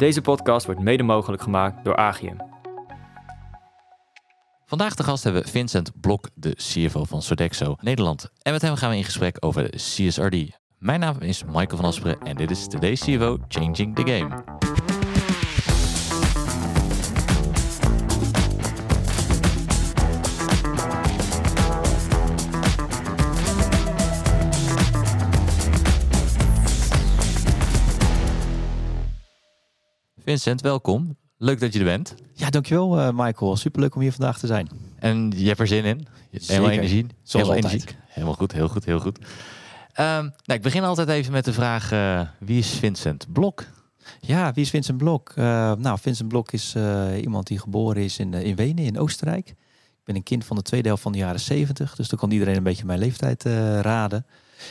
Deze podcast wordt mede mogelijk gemaakt door Agium. Vandaag de gast hebben we Vincent Blok, de CFO van Sodexo Nederland. En met hem gaan we in gesprek over CSRD. Mijn naam is Michael van Asperen en dit is Today's CFO Changing the Game. Vincent, welkom. Leuk dat je er bent. Ja, dankjewel uh, Michael. Superleuk om hier vandaag te zijn. En je hebt er zin in. Helemaal energie. Zoals helemaal altijd. Helemaal goed, heel goed, heel goed. Um, nou, ik begin altijd even met de vraag, uh, wie is Vincent Blok? Ja, wie is Vincent Blok? Uh, nou, Vincent Blok is iemand die geboren is in, in Wenen, in Oostenrijk. Ik ben een kind van de tweede helft van de jaren 70, dus dan kan iedereen een beetje mijn leeftijd raden.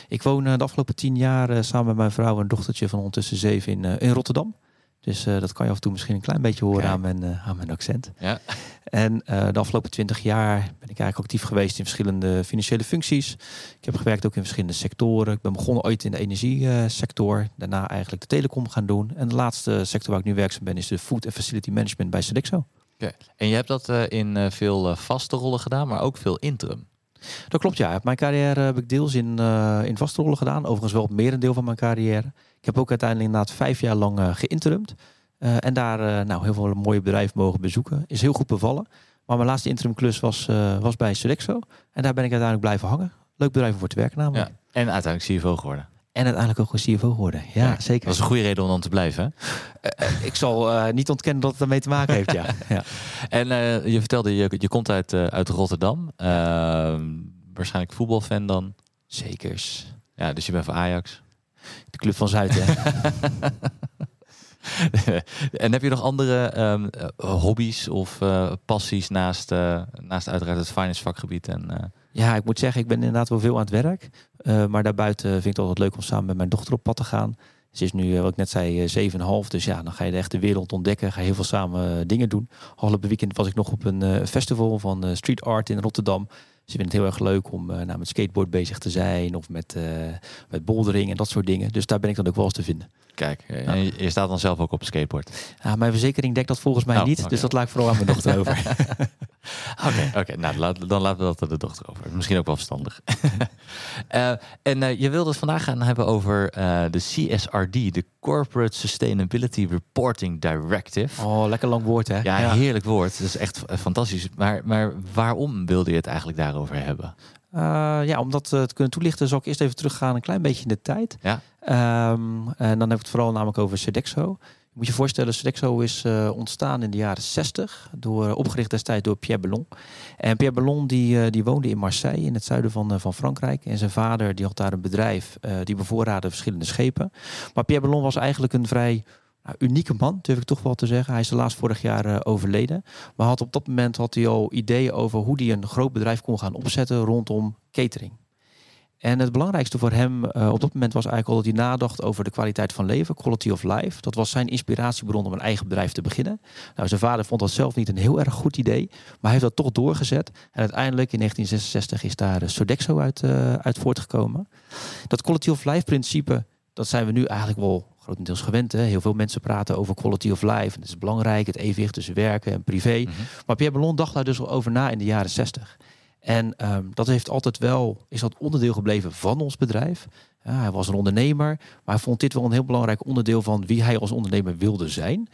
Ik woon de afgelopen tien jaar samen met mijn vrouw en dochtertje van ondertussen zeven in, in Rotterdam. Dus uh, dat kan je af en toe misschien een klein beetje horen aan mijn, uh, aan mijn accent. Ja. En uh, de afgelopen twintig jaar ben ik eigenlijk actief geweest in verschillende financiële functies. Ik heb gewerkt ook in verschillende sectoren. Ik ben begonnen ooit in de energiesector. Daarna eigenlijk de telecom gaan doen. En de laatste sector waar ik nu werkzaam ben is de Food and Facility Management bij Sodexo. Okay. En je hebt dat in veel vaste rollen gedaan, maar ook veel interim. Dat klopt, ja. Mijn carrière heb ik deels in, in vaste rollen gedaan. Overigens wel het merendeel van mijn carrière. Ik heb ook uiteindelijk inderdaad vijf jaar lang uh, geïnterimd. Uh, en daar uh, nou, heel veel mooie bedrijven mogen bezoeken. Is heel goed bevallen. Maar mijn laatste interimklus was, was bij Sodexo. En daar ben ik uiteindelijk blijven hangen. Leuk bedrijf om voor te werken namelijk. Ja. En uiteindelijk CFO geworden. En uiteindelijk ook een CFO geworden. Ja, ja, zeker. Dat is een goede reden om dan te blijven. ik zal niet ontkennen dat het ermee te maken heeft, ja. ja. En je vertelde, je, je komt uit, uit Rotterdam. Ehm, waarschijnlijk voetbalfan dan. Zekers. Ja, dus je bent van Ajax. De Club van Zuid, hè? en heb je nog andere um, hobby's of uh, passies naast, uh, naast uiteraard het finance vakgebied? En, uh... Ja, ik moet zeggen, ik ben inderdaad wel veel aan het werk. maar daarbuiten vind ik het altijd leuk om samen met mijn dochter op pad te gaan. Ze is nu, wat ik net zei, 7,5. Dus ja, dan ga je de echte wereld ontdekken. Ga je heel veel samen dingen doen. Afgelopen weekend was ik nog op een festival van street art in Rotterdam. Ze vinden het heel erg leuk om uh, nou, met skateboard bezig te zijn of met, uh, met bouldering en dat soort dingen. Dus daar ben ik dan ook wel eens te vinden. Kijk, en ja. je staat dan zelf ook op skateboard? Ja, mijn verzekering dekt dat volgens mij oh, niet, okay. dus dat laat ik vooral aan mijn dochter over. Oké, oké. nou laat, dan laten we dat aan de dochter over. Misschien ook wel verstandig. uh, en uh, je wilde het vandaag gaan hebben over uh, de CSRD, de Corporate Sustainability Reporting Directive. Oh, lekker lang woord hè? Ja, ja. heerlijk woord. Dat is echt fantastisch. Maar, maar waarom wilde je het eigenlijk daarover hebben? ja, om dat te kunnen toelichten, zal ik eerst even teruggaan een klein beetje in de tijd. Ja. Um, en dan heb ik het vooral namelijk over Sodexo. Moet je voorstellen, Sodexo is uh, ontstaan in de jaren 60, door, opgericht destijds door Pierre Bellon. En Pierre Bellon die, uh, die woonde in Marseille, in het zuiden van, van Frankrijk. En zijn vader die had daar een bedrijf, die bevoorraadde verschillende schepen. Maar Pierre Bellon was eigenlijk een vrij nou, unieke man, durf ik toch wel te zeggen. Hij is helaas vorig jaar overleden. Maar had op dat moment had hij al ideeën over hoe hij een groot bedrijf kon gaan opzetten rondom catering. En het belangrijkste voor hem uh, op dat moment was eigenlijk al dat hij nadacht over de kwaliteit van leven, quality of life. Dat was zijn inspiratiebron om een eigen bedrijf te beginnen. Nou, zijn vader vond dat zelf niet een heel erg goed idee, maar hij heeft dat toch doorgezet. En uiteindelijk in 1966 is daar Sodexo uit, uh, uit voortgekomen. Dat quality of life principe, dat zijn we nu eigenlijk wel grotendeels gewend. Hè? Heel veel mensen praten over quality of life. En het is belangrijk, het evenwicht tussen werken en privé. Mm -hmm. Maar Pierre Ballon dacht daar dus al over na in de jaren 60. En um, dat heeft altijd wel, is dat onderdeel gebleven van ons bedrijf. Ja, hij was een ondernemer, maar hij vond dit wel een heel belangrijk onderdeel van wie hij als ondernemer wilde zijn.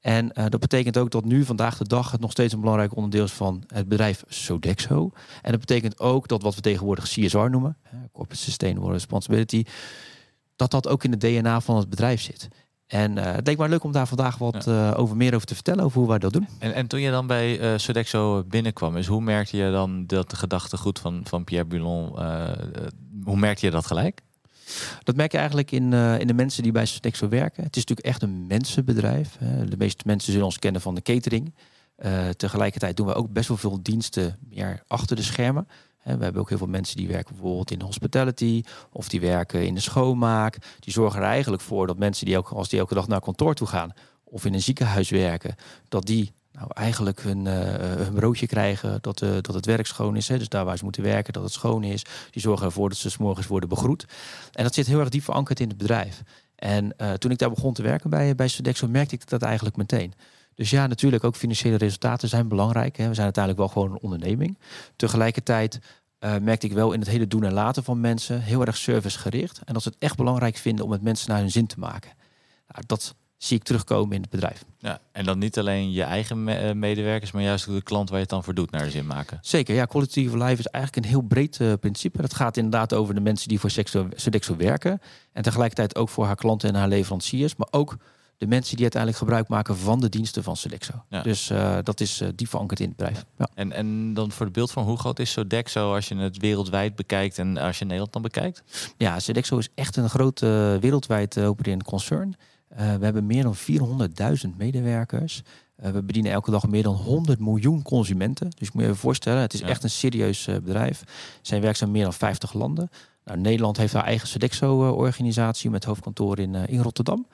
En uh, dat betekent ook dat nu vandaag de dag het nog steeds een belangrijk onderdeel is van het bedrijf Sodexo. En dat betekent ook dat wat we tegenwoordig CSR noemen, Corporate Sustainable Responsibility, dat dat ook in het DNA van het bedrijf zit. En uh, het leek mij leuk om daar vandaag wat ja. uh, over meer over te vertellen, over hoe wij dat doen. En, en toen je dan bij uh, Sodexo binnenkwam, is hoe merkte je dan dat de gedachtegoed van, van Pierre Bulon, hoe merkte je dat gelijk? Dat merk je eigenlijk in, in de mensen die bij Sodexo werken. Het is natuurlijk echt een mensenbedrijf. De meeste mensen zullen ons kennen van de catering. tegelijkertijd doen we ook best wel veel diensten meer achter de schermen. We hebben ook heel veel mensen die werken bijvoorbeeld in hospitality of die werken in de schoonmaak. Die zorgen er eigenlijk voor dat mensen die ook als die elke dag naar kantoor toe gaan of in een ziekenhuis werken, dat die nou, eigenlijk hun, uh, hun broodje krijgen, dat, uh, dat het werk schoon is. Hè. Dus daar waar ze moeten werken, dat het schoon is. Die zorgen ervoor dat ze s morgens worden begroet. En dat zit heel erg diep verankerd in het bedrijf. En eh, toen ik daar begon te werken bij, bij Sodexo, merkte ik dat eigenlijk meteen. Dus ja, natuurlijk ook financiële resultaten zijn belangrijk. Hè. We zijn uiteindelijk wel gewoon een onderneming. Tegelijkertijd uh, merkte ik wel in het hele doen en laten van mensen heel erg servicegericht. En dat ze het echt belangrijk vinden om het mensen naar hun zin te maken. Nou, dat zie ik terugkomen in het bedrijf. Ja, en dan niet alleen je eigen eh, medewerkers, maar juist de klant waar je het dan voor doet naar de zin maken. Zeker, ja. Quality of life is eigenlijk een heel breed uh, principe. Dat gaat inderdaad over de mensen die voor Sodexo werken. En tegelijkertijd ook voor haar klanten en haar leveranciers. Maar ook de mensen die uiteindelijk gebruik maken van de diensten van Sodexo. Dus uh, dat is uh, diep verankerd in het bedrijf. Ja. En, en dan voor het van hoe groot is Sodexo als je het wereldwijd bekijkt en als je Nederland dan bekijkt? Ja, Sodexo is echt een groot uh, wereldwijd opererend concern. we hebben meer dan 400.000 medewerkers. we bedienen elke dag meer dan 100 miljoen consumenten. Dus moet je je voorstellen, het is echt een serieus bedrijf. Zijn werkzaam in meer dan 50 landen. Nou, Nederland heeft haar eigen Sodexo-organisatie met hoofdkantoor in, in Rotterdam.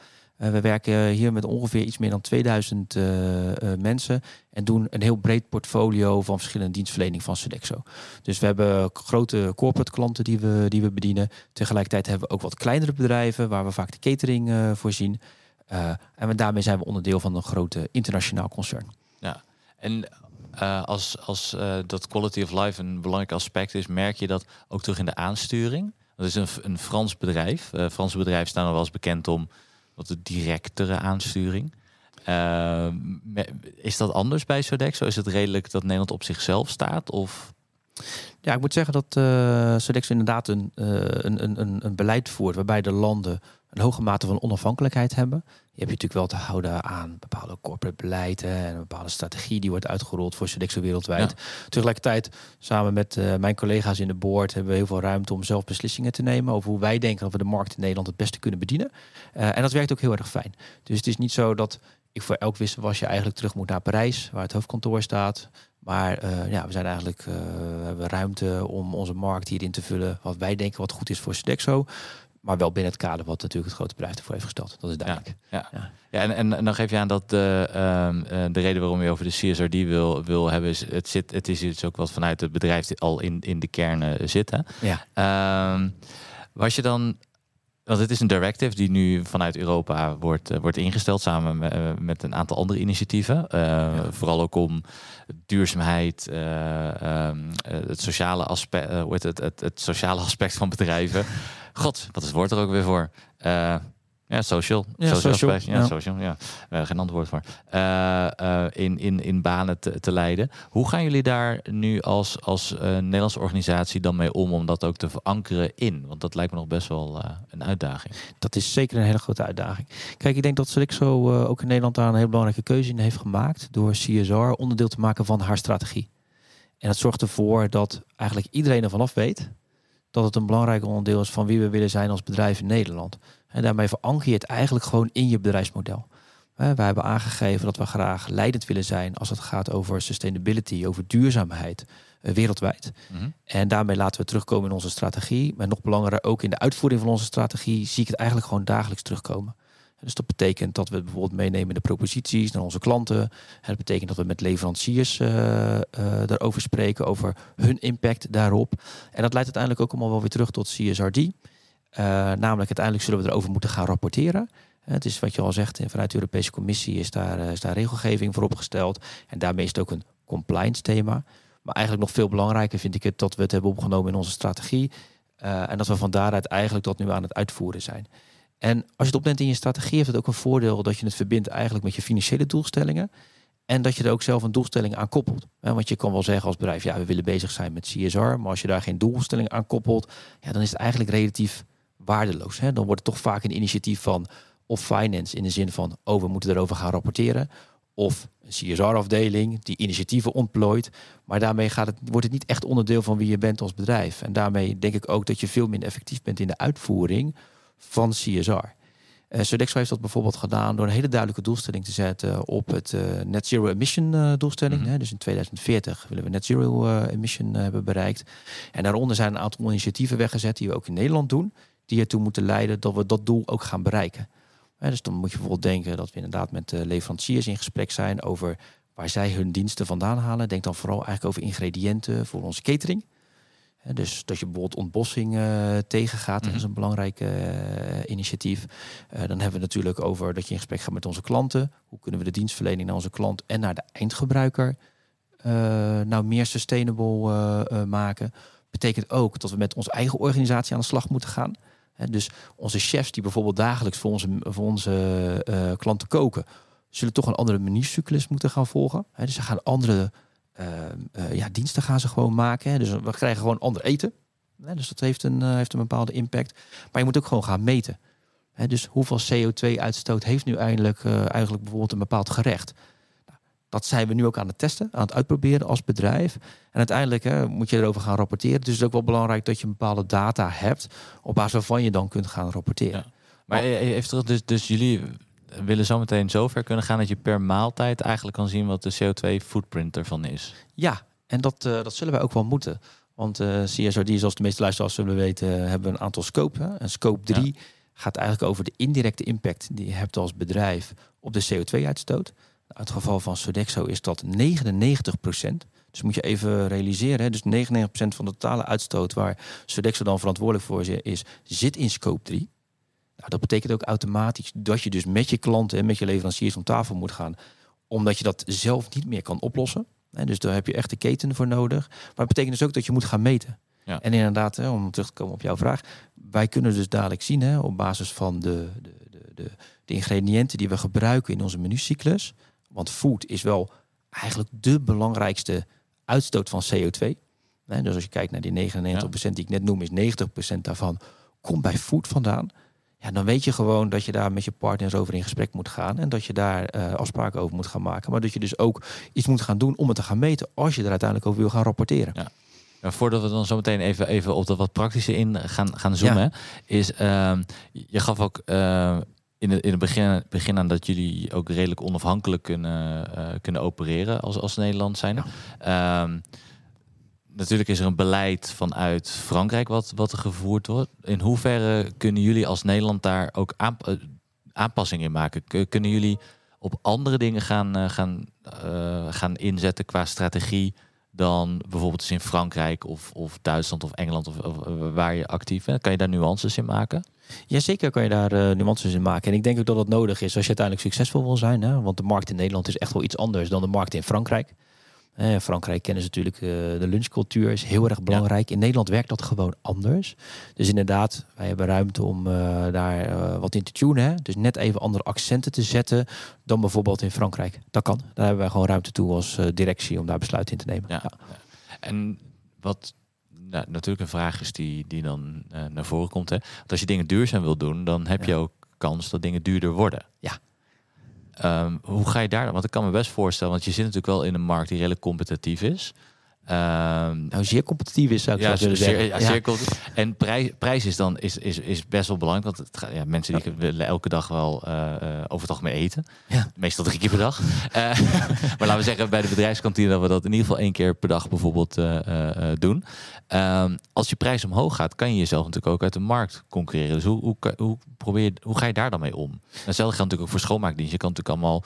Uh, we werken hier met ongeveer iets meer dan 2000 uh, uh, mensen en doen een heel breed portfolio van verschillende dienstverlening van Sodexo. Dus we hebben grote corporate klanten die we, die we bedienen. Tegelijkertijd hebben we ook wat kleinere bedrijven waar we vaak de catering uh, voorzien. En daarmee zijn we onderdeel van een grote internationaal concern. Ja, en als, als dat quality of life een belangrijk aspect is, merk je dat ook terug in de aansturing. Dat is een, een Frans bedrijf. Franse bedrijven staan er wel eens bekend om wat de directere aansturing. Uh, is dat anders bij Sodexo? Is het redelijk dat Nederland op zichzelf staat? Of? Ja, ik moet zeggen dat uh, Sodexo inderdaad een, uh, een, een, een beleid voert waarbij de landen een hoge mate van onafhankelijkheid hebben. Je hebt je natuurlijk wel te houden aan bepaalde corporate beleid en een bepaalde strategie die wordt uitgerold voor Sodexo wereldwijd. Ja. Tegelijkertijd, samen met uh, mijn collega's in de board, hebben we heel veel ruimte om zelf beslissingen te nemen over hoe wij denken dat we de markt in Nederland het beste kunnen bedienen. Uh, en dat werkt ook heel erg fijn. Dus het is niet zo dat ik voor elk je eigenlijk terug moet naar Parijs, waar het hoofdkantoor staat. Maar uh, ja, we zijn eigenlijk uh, we hebben ruimte om onze markt hierin te vullen. Wat wij denken wat goed is voor Sodexo. Maar wel binnen het kader wat natuurlijk het grote bedrijf ervoor heeft gesteld. Dat is duidelijk. Ja, ja. ja. en, en, en, dan geef je aan dat de, uh, de reden waarom je over de CSRD wil, wil hebben, is het, zit, het is iets ook wat vanuit het bedrijf al in, in de kern uh, zit. Ja. Um, was je dan want het is een directive die nu vanuit Europa wordt, uh, wordt ingesteld samen met, uh, met, een aantal andere initiatieven. Uh, ja. Vooral ook om duurzaamheid, um, het, sociale aspect, het, het, het, sociale aspect van bedrijven. God, wat is het woord er ook weer voor? Ja, social. Ja, social, social. Ja, ja. social, ja. Uh, geen antwoord voor. Uh, uh, in, in, in banen te, te, leiden. Hoe gaan jullie daar nu als, als Nederlandse organisatie dan mee om, om dat ook te verankeren in? Want dat lijkt me nog best wel een uitdaging. Dat is zeker een hele grote uitdaging. Kijk, ik denk dat Sodexo ook in Nederland daar een hele belangrijke keuze in heeft gemaakt door CSR onderdeel te maken van haar strategie. En dat zorgt ervoor dat eigenlijk iedereen ervan af weet dat het een belangrijk onderdeel is van wie we willen zijn als bedrijf in Nederland. En daarmee veranker je het eigenlijk gewoon in je bedrijfsmodel. Wij hebben aangegeven dat we graag leidend willen zijn als het gaat over sustainability, over duurzaamheid uh, wereldwijd. Mm -hmm. En daarmee laten we terugkomen in onze strategie. Maar nog belangrijker, ook in de uitvoering van onze strategie zie ik het eigenlijk gewoon dagelijks terugkomen. Dus dat betekent dat we bijvoorbeeld meenemen de proposities naar onze klanten. Het betekent dat we met leveranciers uh, uh, daarover spreken, over hun impact daarop. En dat leidt uiteindelijk ook allemaal wel weer terug tot CSRD. Uh, namelijk uiteindelijk zullen we erover moeten gaan rapporteren. Het is wat je al zegt, vanuit de Europese Commissie is daar, is daar regelgeving voor opgesteld. En daarmee is het ook een compliance thema. Maar eigenlijk nog veel belangrijker vind ik het dat we het hebben opgenomen in onze strategie. en dat we van daaruit eigenlijk tot nu aan het uitvoeren zijn. En als je het opneemt in je strategie, heeft het ook een voordeel dat je het verbindt eigenlijk met je financiële doelstellingen. En dat je er ook zelf een doelstelling aan koppelt. Want je kan wel zeggen als bedrijf, ja, we willen bezig zijn met CSR. Maar als je daar geen doelstelling aan koppelt, ja, dan is het eigenlijk relatief waardeloos. Dan wordt het toch vaak een initiatief van of finance in de zin van, oh, we moeten erover gaan rapporteren. Of een CSR-afdeling die initiatieven ontplooit. Maar daarmee gaat het, wordt het niet echt onderdeel van wie je bent als bedrijf. En daarmee denk ik ook dat je veel minder effectief bent in de uitvoering van CSR. Uh, Sodexo heeft dat bijvoorbeeld gedaan door een hele duidelijke doelstelling te zetten op het uh, net zero emission uh, doelstelling. Mm -hmm. Dus in 2040 willen we net zero emission hebben bereikt. En daaronder zijn een aantal initiatieven weggezet die we ook in Nederland doen, die ertoe moeten leiden dat we dat doel ook gaan bereiken. dus dan moet je bijvoorbeeld denken dat we inderdaad met leveranciers in gesprek zijn over waar zij hun diensten vandaan halen. Denk dan vooral eigenlijk over ingrediënten voor onze catering. Dus dat je bijvoorbeeld ontbossing eh, tegengaat, dat is Mhm. een belangrijk eh, initiatief. Eh, dan hebben we het natuurlijk over dat je in gesprek gaat met onze klanten. Hoe kunnen we de dienstverlening naar onze klant en naar de eindgebruiker nou meer sustainable maken? Betekent ook dat we met onze eigen organisatie aan de slag moeten gaan. Dus onze chefs die bijvoorbeeld dagelijks voor onze, voor onze klanten koken, zullen toch een andere menucyclus moeten gaan volgen. Dus ze gaan andere ja, diensten gaan ze gewoon maken. Dus we krijgen gewoon ander eten. Dus dat heeft een, eh, heeft een bepaalde impact. Maar je moet ook gewoon gaan meten. Hè, dus hoeveel CO2-uitstoot heeft nu eigenlijk, eh, eigenlijk bijvoorbeeld een bepaald gerecht? Nou, dat zijn we nu ook aan het testen, aan het uitproberen als bedrijf. En uiteindelijk hè, moet je erover gaan rapporteren. Dus het is ook wel belangrijk dat je bepaalde data hebt... op basis waarvan je dan kunt gaan rapporteren. Maar even terug, dus, dus jullie willen zometeen zover kunnen gaan dat je per maaltijd eigenlijk kan zien wat de CO2-footprint ervan is. Ja, en dat, eh, dat zullen wij ook wel moeten. Want eh CSRD, zoals de meeste luisteraars zullen weten, hebben we een aantal scope. Hè? En scope 3 gaat eigenlijk over de indirecte impact die je hebt als bedrijf op de CO2-uitstoot. In het geval van Sodexo is dat 99% Dus moet je even realiseren. Hè? Dus 99% van de totale uitstoot waar Sodexo dan verantwoordelijk voor is, zit in scope 3. Nou, dat betekent ook automatisch dat je dus met je klanten en met je leveranciers om tafel moet gaan. Omdat je dat zelf niet meer kan oplossen. Hè, dus daar heb je echt de keten voor nodig. Maar het betekent dus ook dat je moet gaan meten. Ja. En inderdaad, hè, om terug te komen op jouw vraag. Wij kunnen dus dadelijk zien hè, op basis van de, de, de, de, de ingrediënten die we gebruiken in onze menucyclus. Want food is wel eigenlijk de belangrijkste uitstoot van CO2. Hè, dus als je kijkt naar die 99% die ik net noem, is 90% daarvan komt bij food vandaan. Ja, dan weet je gewoon dat je daar met je partners over in gesprek moet gaan. En dat je daar eh, afspraken over moet gaan maken. Maar dat je dus ook iets moet gaan doen om het te gaan meten. Als je er uiteindelijk over wil gaan rapporteren. Ja. Maar voordat we dan zo meteen even, even op dat wat praktische in gaan, gaan zoomen, Ja. is ehm, je gaf ook eh, in, het, in het begin, begin aan dat jullie ook redelijk onafhankelijk kunnen, eh, kunnen opereren als, als Nederland zijn. Ehm, natuurlijk is er een beleid vanuit Frankrijk wat, wat er gevoerd wordt. In hoeverre kunnen jullie als Nederland daar ook eh, aanpassingen in maken? Kunnen jullie op andere dingen gaan, eh, gaan, eh, gaan inzetten qua strategie dan bijvoorbeeld in Frankrijk of, of Duitsland of Engeland of, waar je actief bent? Kan je daar nuances in maken? Jazeker kan je daar nuances in maken. En ik denk ook dat dat nodig is als je uiteindelijk succesvol wil zijn. Hè? Want de markt in Nederland is echt wel iets anders dan de markt in Frankrijk. Eh, Frankrijk kennen ze natuurlijk eh, de lunchcultuur, is heel erg belangrijk. In Nederland werkt dat gewoon anders. Dus inderdaad, wij hebben ruimte om eh, daar eh, wat in te tunen. Hè? Dus net even andere accenten te zetten dan bijvoorbeeld in Frankrijk. Dat kan. Daar hebben wij gewoon ruimte toe als directie om daar besluiten in te nemen. Ja. Ja. En wat nou, natuurlijk een vraag is die, die dan naar voren komt. Hè? Want als je dingen duurzaam wil doen, dan heb je ook kans dat dingen duurder worden. Ja. Ehm, hoe ga je daar dan? Want ik kan me best voorstellen, want je zit natuurlijk wel in een markt die redelijk competitief is. Ehm, Nou, zeer competitief is, zou ik ja, zo willen zeer, zeggen. ja, zeer. En prijs, prijs is dan is, is, is best wel belangrijk. Want het, ja, mensen die willen elke dag wel eh, over het algemeen eten. Ja. Meestal drie keer per dag. Eh, maar laten we zeggen bij de bedrijfskantine dat we dat in ieder geval één keer per dag bijvoorbeeld doen. Ehm, als je prijs omhoog gaat, kan je jezelf natuurlijk ook uit de markt concurreren. Dus hoe, hoe, hoe, probeer hoe ga je daar dan mee om? Hetzelfde geldt natuurlijk ook voor schoonmaakdienst. Je kan natuurlijk allemaal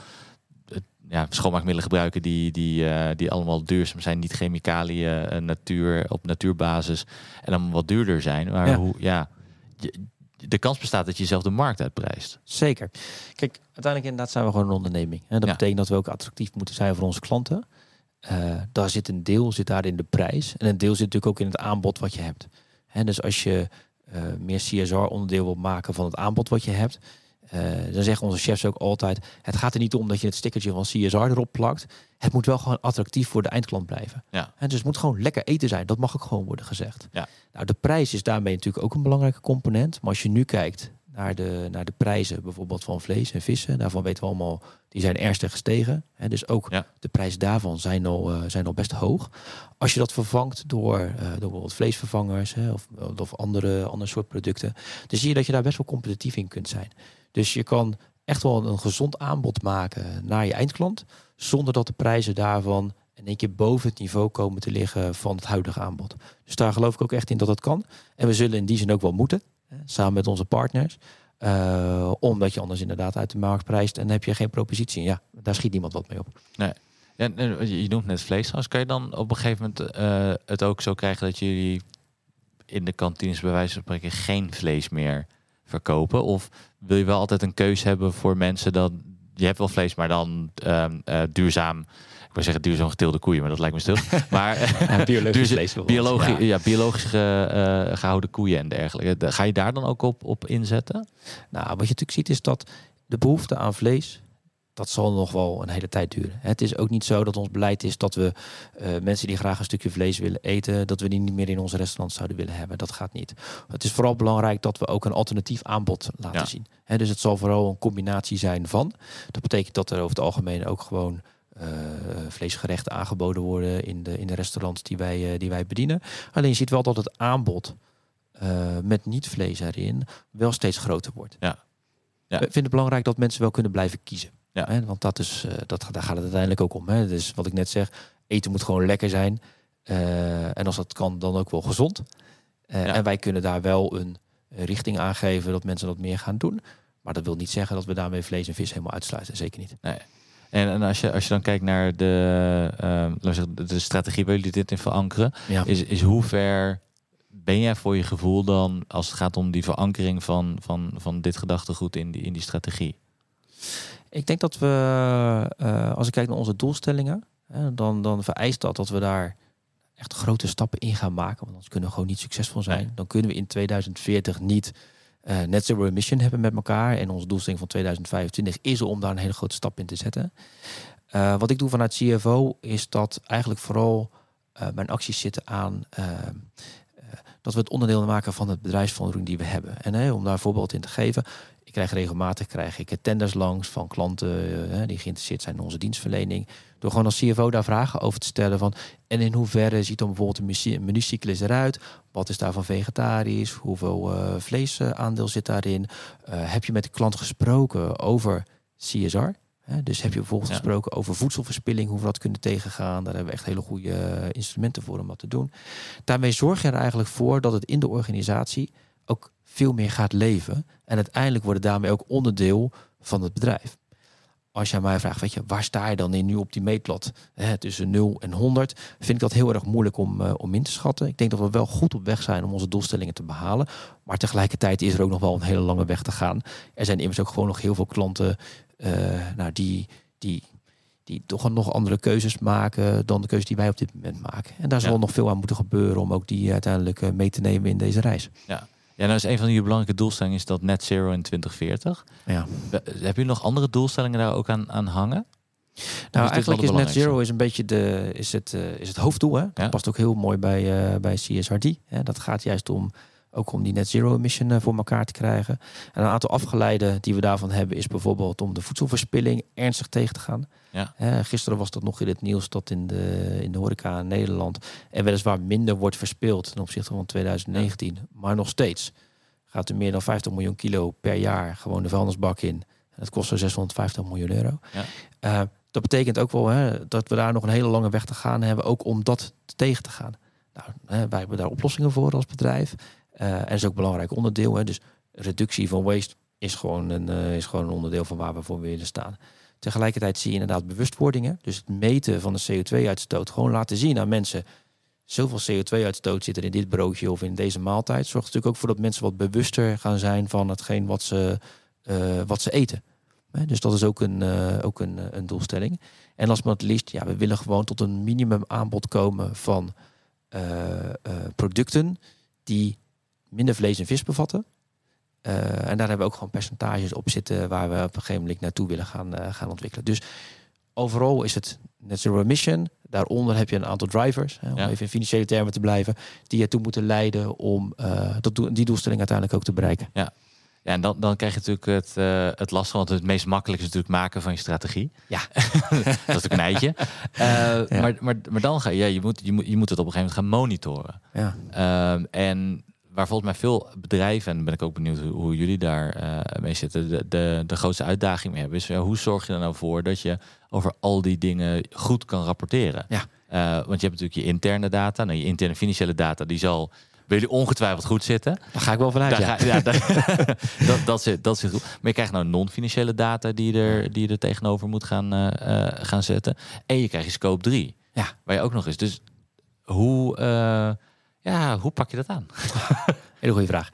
ja, schoonmaakmiddelen gebruiken die, die, eh, die allemaal duurzaam zijn. Niet chemicaliën, eh, natuur, op natuurbasis. En dan wat duurder zijn. Maar Ja. hoe, ja, je- de kans bestaat dat je jezelf de markt uitprijst. Zeker. Kijk, uiteindelijk inderdaad zijn we gewoon een onderneming. En dat Ja. betekent dat we ook attractief moeten zijn voor onze klanten. Eh, daar zit een deel zit daar in de prijs. En een deel zit natuurlijk ook in het aanbod wat je hebt. Hè, dus als je meer CSR-onderdeel wilt maken van het aanbod wat je hebt... eh, dan zeggen onze chefs ook altijd... het gaat er niet om dat je het stickertje van CSR erop plakt. Het moet wel gewoon attractief voor de eindklant blijven. Ja. Hè, dus het moet gewoon lekker eten zijn. Dat mag ook gewoon worden gezegd. Ja. Nou, de prijs is daarmee natuurlijk ook een belangrijke component. Maar als je nu kijkt naar de, naar de prijzen bijvoorbeeld van vlees en vissen. Daarvan weten we allemaal, die zijn ernstig gestegen. Hè, dus ook Ja. de prijzen daarvan zijn al, eh, zijn al best hoog. Als je dat vervangt door, eh, door bijvoorbeeld vleesvervangers hè, of, of andere, andere soort producten. Dan zie je dat je daar best wel competitief in kunt zijn. Dus je kan echt wel een gezond aanbod maken naar je eindklant. Zonder dat de prijzen daarvan in één keer boven het niveau komen te liggen van het huidige aanbod. Dus daar geloof ik ook echt in dat dat kan. En we zullen in die zin ook wel moeten, samen met onze partners. Eh, omdat je anders inderdaad uit de markt prijst en heb je geen propositie. Ja, daar schiet niemand wat mee op. En je noemt net vlees trouwens. Kan je dan op een gegeven moment eh, het ook zo krijgen dat jullie in de kantines bij wijze van spreken geen vlees meer verkopen? Of wil je wel altijd een keus hebben voor mensen dat je hebt wel vlees, maar dan eh, duurzaam. Wil zeggen duurzaam geteelde koeien, maar dat lijkt me stil. Maar Ja, biologisch duurza- vlees bijvoorbeeld. biologisch, Ja. ja. biologisch ge- eh, gehouden koeien en dergelijke. Ga je daar dan ook op, op inzetten? Nou, wat je natuurlijk ziet is dat de behoefte aan vlees, dat zal nog wel een hele tijd duren. Het is ook niet zo dat ons beleid is dat we eh, mensen die graag een stukje vlees willen eten, dat we die niet meer in onze restaurant zouden willen hebben. Dat gaat niet. Het is vooral belangrijk dat we ook een alternatief aanbod laten Ja. zien. Hè, dus het zal vooral een combinatie zijn van. Dat betekent dat er over het algemeen ook gewoon eh, vleesgerechten aangeboden worden in de, in de restaurants die wij, eh, die wij bedienen. Alleen je ziet wel dat het aanbod eh, met niet vlees erin wel steeds groter wordt. Ja. Ja. We vinden het belangrijk dat mensen wel kunnen blijven kiezen. Ja. Hè, want dat is, eh, dat, daar gaat het uiteindelijk ook om. Hè. Dus wat ik net zeg, eten moet gewoon lekker zijn. Eh, en als dat kan, dan ook wel gezond. Eh, Ja. En wij kunnen daar wel een eh, richting aangeven dat mensen dat meer gaan doen. Maar dat wil niet zeggen dat we daarmee vlees en vis helemaal uitsluiten. Zeker niet. En, en als, je, als je dan kijkt naar de, zeggen, de, strategie waar jullie dit in verankeren, Ja. is, is hoe ver ben jij voor je gevoel dan als het gaat om die verankering van, van, van dit gedachtegoed in die, in die strategie? Ik denk dat we, eh, als ik kijk naar onze doelstellingen, hè, dan, dan vereist dat dat we daar echt grote stappen in gaan maken. Want anders kunnen we gewoon niet succesvol zijn. Dan kunnen we in 2040 niet eh, net zero emission hebben met elkaar. En onze doelstelling van 2025 is om daar een hele grote stap in te zetten. Eh, wat ik doe vanuit CFO is dat eigenlijk vooral eh, mijn acties zitten aan dat we het onderdeel maken van het bedrijfsvoering die we hebben. En om daar een voorbeeld in te geven. Krijg regelmatig krijg ik tenders langs van klanten eh, die geïnteresseerd zijn in onze dienstverlening. Door gewoon als CFO daar vragen over te stellen van en in hoeverre ziet dan bijvoorbeeld een menu- menucyclus eruit? Wat is daarvan vegetarisch? Hoeveel eh vleesaandeel zit daarin? Eh, heb je met de klant gesproken over CSR? Dus heb je bijvoorbeeld Ja. gesproken over voedselverspilling, hoe we dat kunnen tegengaan? Daar hebben we echt hele goede eh, instrumenten voor om dat te doen. Daarmee zorg je er eigenlijk voor dat het in de organisatie ook veel meer gaat leven. En uiteindelijk wordt het daarmee ook onderdeel van het bedrijf. Als aan mij vraagt, weet je, waar sta je dan in nu op die meetlat? Hè, tussen 0 en 100 vind ik dat heel erg moeilijk om, eh, om in te schatten. Ik denk dat we wel goed op weg zijn om onze doelstellingen te behalen. Maar tegelijkertijd is er ook nog wel een hele lange weg te gaan. Er zijn immers ook gewoon nog heel veel klanten eh, nou, die, die, die toch nog andere keuzes maken dan de keuzes die wij op dit moment maken. En daar zal Ja. nog veel aan moeten gebeuren om ook die uiteindelijk eh, mee te nemen in deze reis. Ja, nou is een van je belangrijke doelstellingen is dat net zero in 2040. Ja. Heb je nog andere doelstellingen daar ook aan, aan hangen? Nou, eigenlijk is net zero is een beetje de, is het, eh, is het hoofddoel. Hè? Dat Ja. past ook heel mooi bij, eh, bij CSRD. Hè? Dat gaat juist om ook om die net zero emission eh, voor elkaar te krijgen. En een aantal afgeleiden die we daarvan hebben is bijvoorbeeld om de voedselverspilling ernstig tegen te gaan. Ja. Gisteren was dat nog in het nieuws dat in de, in de horeca in Nederland er weliswaar minder wordt verspild ten opzichte van 2019, maar nog steeds gaat er meer dan 50 miljoen kilo per jaar gewoon de vuilnisbak in. En dat kost zo 650 miljoen euro. Ja. Eh, dat betekent ook wel hè, dat we daar nog een hele lange weg te gaan hebben, ook om dat tegen te gaan. Nou, hè, wij hebben daar oplossingen voor als bedrijf. Eh, en is ook een belangrijk onderdeel. Hè. Dus reductie van waste is gewoon, een, eh, is gewoon een onderdeel van waar we voor willen staan. Tegelijkertijd zie je inderdaad bewustwordingen. Dus het meten van de CO2-uitstoot. Gewoon laten zien aan mensen. Zoveel CO2-uitstoot zit er in dit broodje of in deze maaltijd. Zorgt natuurlijk ook voor dat mensen wat bewuster gaan zijn van hetgeen wat ze, eh, wat ze eten. Dus dat is ook een, ook een, een doelstelling. En last but not least, ja, we willen gewoon tot een minimum aanbod komen van producten die minder vlees en vis bevatten. Eh, en daar hebben we ook gewoon percentages op zitten waar we op een gegeven moment naartoe willen gaan, eh, gaan ontwikkelen. Dus overal is het net zero emission. Daaronder heb je een aantal drivers, hè, om Ja. even in financiële termen te blijven, die ertoe moeten leiden om eh, dat die doelstelling uiteindelijk ook te bereiken. Ja, en dan, dan krijg je natuurlijk het, eh, het lastige, want het meest makkelijk is natuurlijk maken van je strategie. Ja. dat is natuurlijk een eitje. Ja. maar, maar, maar dan ga je, ja, je, moet, je, moet, je moet het op een gegeven moment gaan monitoren. Ja. Ehm, en waar volgens mij veel bedrijven, en ben ik ook benieuwd hoe, hoe jullie daar eh, mee zitten, de, de, de grootste uitdaging mee hebben, is ja, hoe zorg je er nou voor dat je over al die dingen goed kan rapporteren? Ja. Eh, want je hebt natuurlijk je interne data, nou, je interne financiële data, die zal bij jullie ongetwijfeld goed zitten. Daar ga ik wel vanuit. Ja. ga- ja, daar- dat, dat, zit, dat zit goed. Maar je krijgt nou non-financiële data die je, er, die je er tegenover moet gaan, eh, eh, gaan zetten. En je krijgt je scope 3, Ja. waar je ook nog eens. Dus hoe, eh, Ja, hoe pak je dat aan? Hele goede vraag.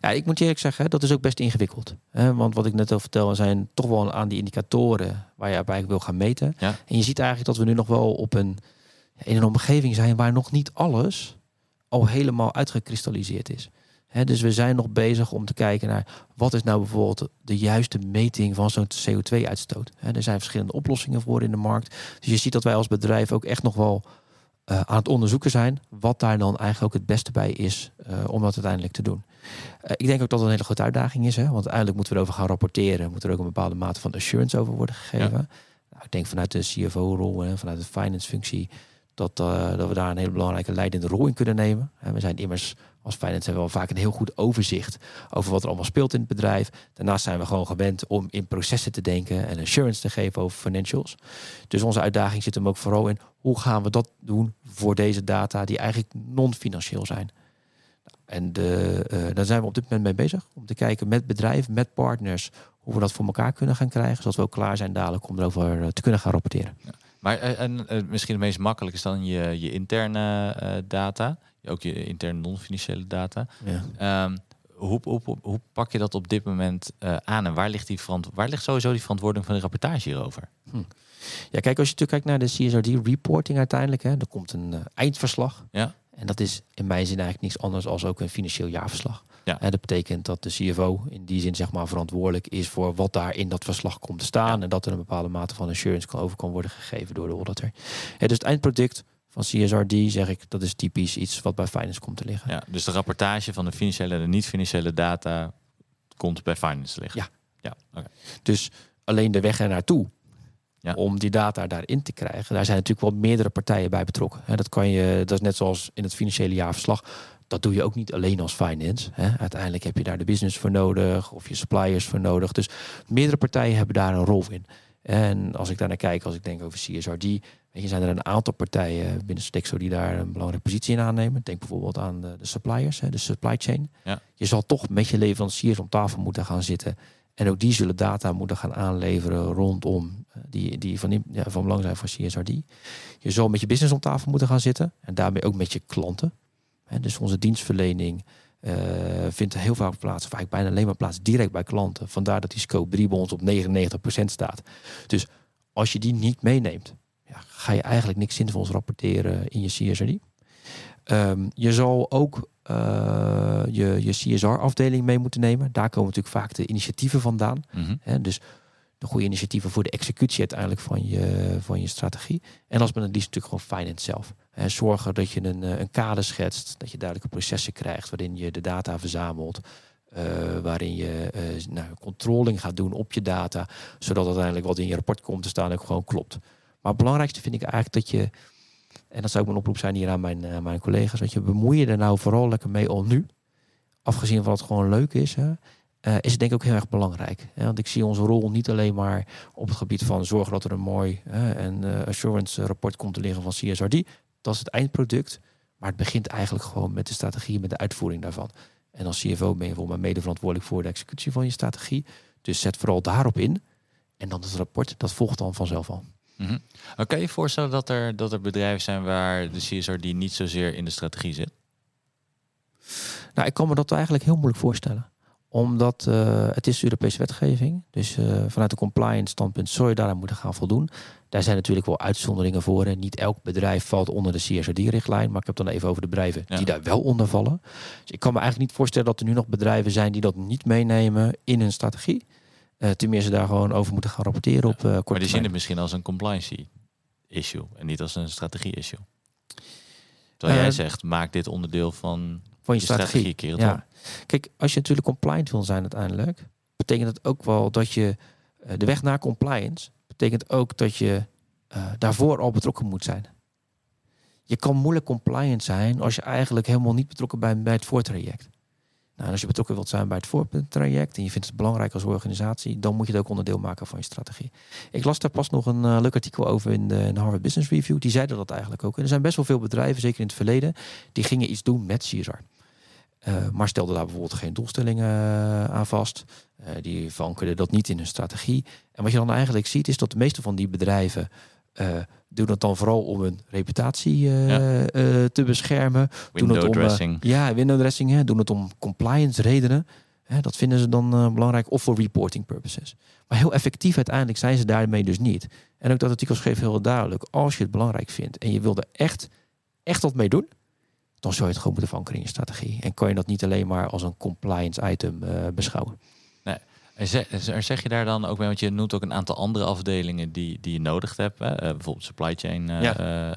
Ja, ik moet je eerlijk zeggen, dat is ook best ingewikkeld. Hè? Want wat ik net al vertel, zijn toch wel aan die indicatoren waar je eigenlijk wil gaan meten. Ja. En je ziet eigenlijk dat we nu nog wel op een, in een omgeving zijn waar nog niet alles al helemaal uitgekristalliseerd is. Hè, dus we zijn nog bezig om te kijken naar wat is nou bijvoorbeeld de juiste meting van zo'n CO2-uitstoot. Er zijn verschillende oplossingen voor in de markt. Dus je ziet dat wij als bedrijf ook echt nog wel eh, aan het onderzoeken zijn wat daar dan eigenlijk ook het beste bij is eh, om dat uiteindelijk te doen. Eh, ik denk ook dat het een hele grote uitdaging is, hè, want uiteindelijk moeten we erover gaan rapporteren, moet er ook een bepaalde mate van assurance over worden gegeven. Nou, ik denk vanuit de CFO-rol en vanuit de finance-functie dat, dat we daar een hele belangrijke leidende rol in kunnen nemen. we zijn immers als finance hebben we wel vaak een heel goed overzicht over wat er allemaal speelt in het bedrijf. Daarnaast zijn we gewoon gewend om in processen te denken en assurance te geven over financials. Dus onze uitdaging zit hem ook vooral in hoe gaan we dat doen voor deze data die eigenlijk non-financieel zijn. En de, uh, daar zijn we op dit moment mee bezig. Om te kijken met bedrijven, met partners, hoe we dat voor elkaar kunnen gaan krijgen. Zodat we ook klaar zijn dadelijk om erover eh, te kunnen gaan rapporteren. Maar en, misschien het meest makkelijk is dan je, je interne data ook je interne non-financiële data. Ja. Ehm, hoe, hoe, hoe, pak je dat op dit moment uh, aan en waar ligt, die waar ligt sowieso die verantwoording van de rapportage hierover? Hm. Ja, kijk, als je natuurlijk kijkt naar de CSRD-reporting uiteindelijk, hè, er komt een uh, eindverslag. Ja. En dat is in mijn zin eigenlijk niets anders dan ook een financieel jaarverslag. Ja. En dat betekent dat de CFO in die zin zeg maar verantwoordelijk is voor wat daar in dat verslag komt te staan. En dat er een bepaalde mate van assurance kan over kan worden gegeven door de auditor. Ja, dus het eindproduct van CSRD zeg ik, dat is typisch iets wat bij finance komt te liggen. Ja, dus de rapportage van de financiële en de niet-financiële data komt bij finance te liggen. Ja. ja Dus alleen de weg er naartoe ja. om die data daarin te krijgen, daar zijn natuurlijk wel meerdere partijen bij betrokken. Dat kan je, dat is net zoals in het financiële jaarverslag. Dat doe je ook niet alleen als finance. Uiteindelijk heb je daar de business voor nodig of je suppliers voor nodig. Dus meerdere partijen hebben daar een rol in. En als ik daar naar kijk, als ik denk over CSRD, weet je, zijn er een aantal partijen binnen Stexo die daar een belangrijke positie in aannemen. Denk bijvoorbeeld aan de, de suppliers, hè, de supply chain. Ja. Je zal toch met je leveranciers om tafel moeten gaan zitten. En ook die zullen data moeten gaan aanleveren rondom eh, die, die van, ja, van belang zijn voor CSRD. Je zal met je business om tafel moeten gaan zitten. En daarmee ook met je klanten. dus onze dienstverlening uh, vindt heel vaak plaats, of eigenlijk bijna alleen maar plaats direct bij klanten. Vandaar dat die scope 3 bij ons op 99% staat. Dus als je die niet meeneemt, ja, ga je eigenlijk niks zinvols rapporteren in je CSRD. Um, ehm, je zal ook uh, je, je CSR-afdeling mee moeten nemen. Daar komen natuurlijk vaak de initiatieven vandaan. Mm dus de goede initiatieven voor de executie uiteindelijk van je, van je strategie. En als men het liefst natuurlijk gewoon finance zelf. He, zorgen dat je een, eh, een kader schetst, dat je duidelijke processen krijgt waarin je de data verzamelt. Uh, waarin je uh, nou, controlling gaat doen op je data, zodat uiteindelijk wat in je rapport komt te staan ook gewoon klopt. Maar het belangrijkste vind ik eigenlijk dat je, en dat zou ook mijn oproep zijn hier aan mijn, uh, mijn collega's, dat je bemoei je er nou vooral lekker mee al nu. Afgezien van wat gewoon leuk is. Hè, uh, is het denk ik ook heel erg belangrijk. Hè? Want ik zie onze rol niet alleen maar op het gebied van zorgen dat er een mooi en uh, assurance rapport komt te liggen van CSRD. Dat is het eindproduct. Maar het begint eigenlijk gewoon met de strategie, met de uitvoering daarvan. En als CFO ben je volgens mij mede verantwoordelijk voor de executie van je strategie. Dus zet vooral daarop in. En dan het rapport, dat volgt dan vanzelf al. Mm -hmm. Kan je je voorstellen dat er, dat er bedrijven zijn waar de CSRD niet zozeer in de strategie zit? Nou, ik kan me dat eigenlijk heel moeilijk voorstellen omdat uh, het is Europese wetgeving. Dus uh, vanuit de compliance standpunt zou je daaraan moeten gaan voldoen. Daar zijn natuurlijk wel uitzonderingen voor. En niet elk bedrijf valt onder de CSRD-richtlijn. Maar ik heb dan even over de bedrijven die daar wel onder vallen. Dus ik kan me eigenlijk niet voorstellen dat er nu nog bedrijven zijn die dat niet meenemen in hun strategie. Uh, tenminste, daar gewoon over moeten gaan rapporteren op uh, Maar die zien het misschien als een compliance issue en niet als een strategie issue. Terwijl jij zegt, maak dit onderdeel van, van je, strategie. strategie ja. Kijk, als je natuurlijk compliant wil zijn uiteindelijk, betekent het ook wel dat je uh, de weg naar compliance betekent ook dat je daarvoor al betrokken moet zijn. Je kan moeilijk compliant zijn als je eigenlijk helemaal niet betrokken bent bij het voortraject. Nou, als je betrokken wilt zijn bij het voortraject en je vindt het belangrijk als organisatie, dan moet je het ook onderdeel maken van je strategie. Ik las daar pas nog een uh, leuk artikel over in de, Harvard Business Review. Die zeiden dat eigenlijk ook. En er zijn best wel veel bedrijven, zeker in het verleden, die gingen iets doen met CSR. Uh, maar stelde daar bijvoorbeeld geen doelstellingen uh, aan vast. Die vankerden dat niet in hun strategie. En wat je dan eigenlijk ziet is dat de meeste van die bedrijven Uh, doen het dan vooral om hun reputatie uh, Ja. uh, te beschermen. doen Window het om, uh, ja, window dressing. Hè, doen het om compliance redenen. Hè, dat vinden ze dan belangrijk. Of voor reporting purposes. Maar heel effectief uiteindelijk zijn ze daarmee dus niet. En ook dat artikel schreef heel duidelijk. Als je het belangrijk vindt en je wil er echt, echt wat mee doen. Dan zou je het gewoon moeten verankeren in je strategie. En kan je dat niet alleen maar als een compliance item beschouwen. En zeg, je daar dan ook mee, want je noemt ook een aantal andere afdelingen die, die je nodig hebt. Hè? Uh, bijvoorbeeld supply chain, uh, Ja. uh,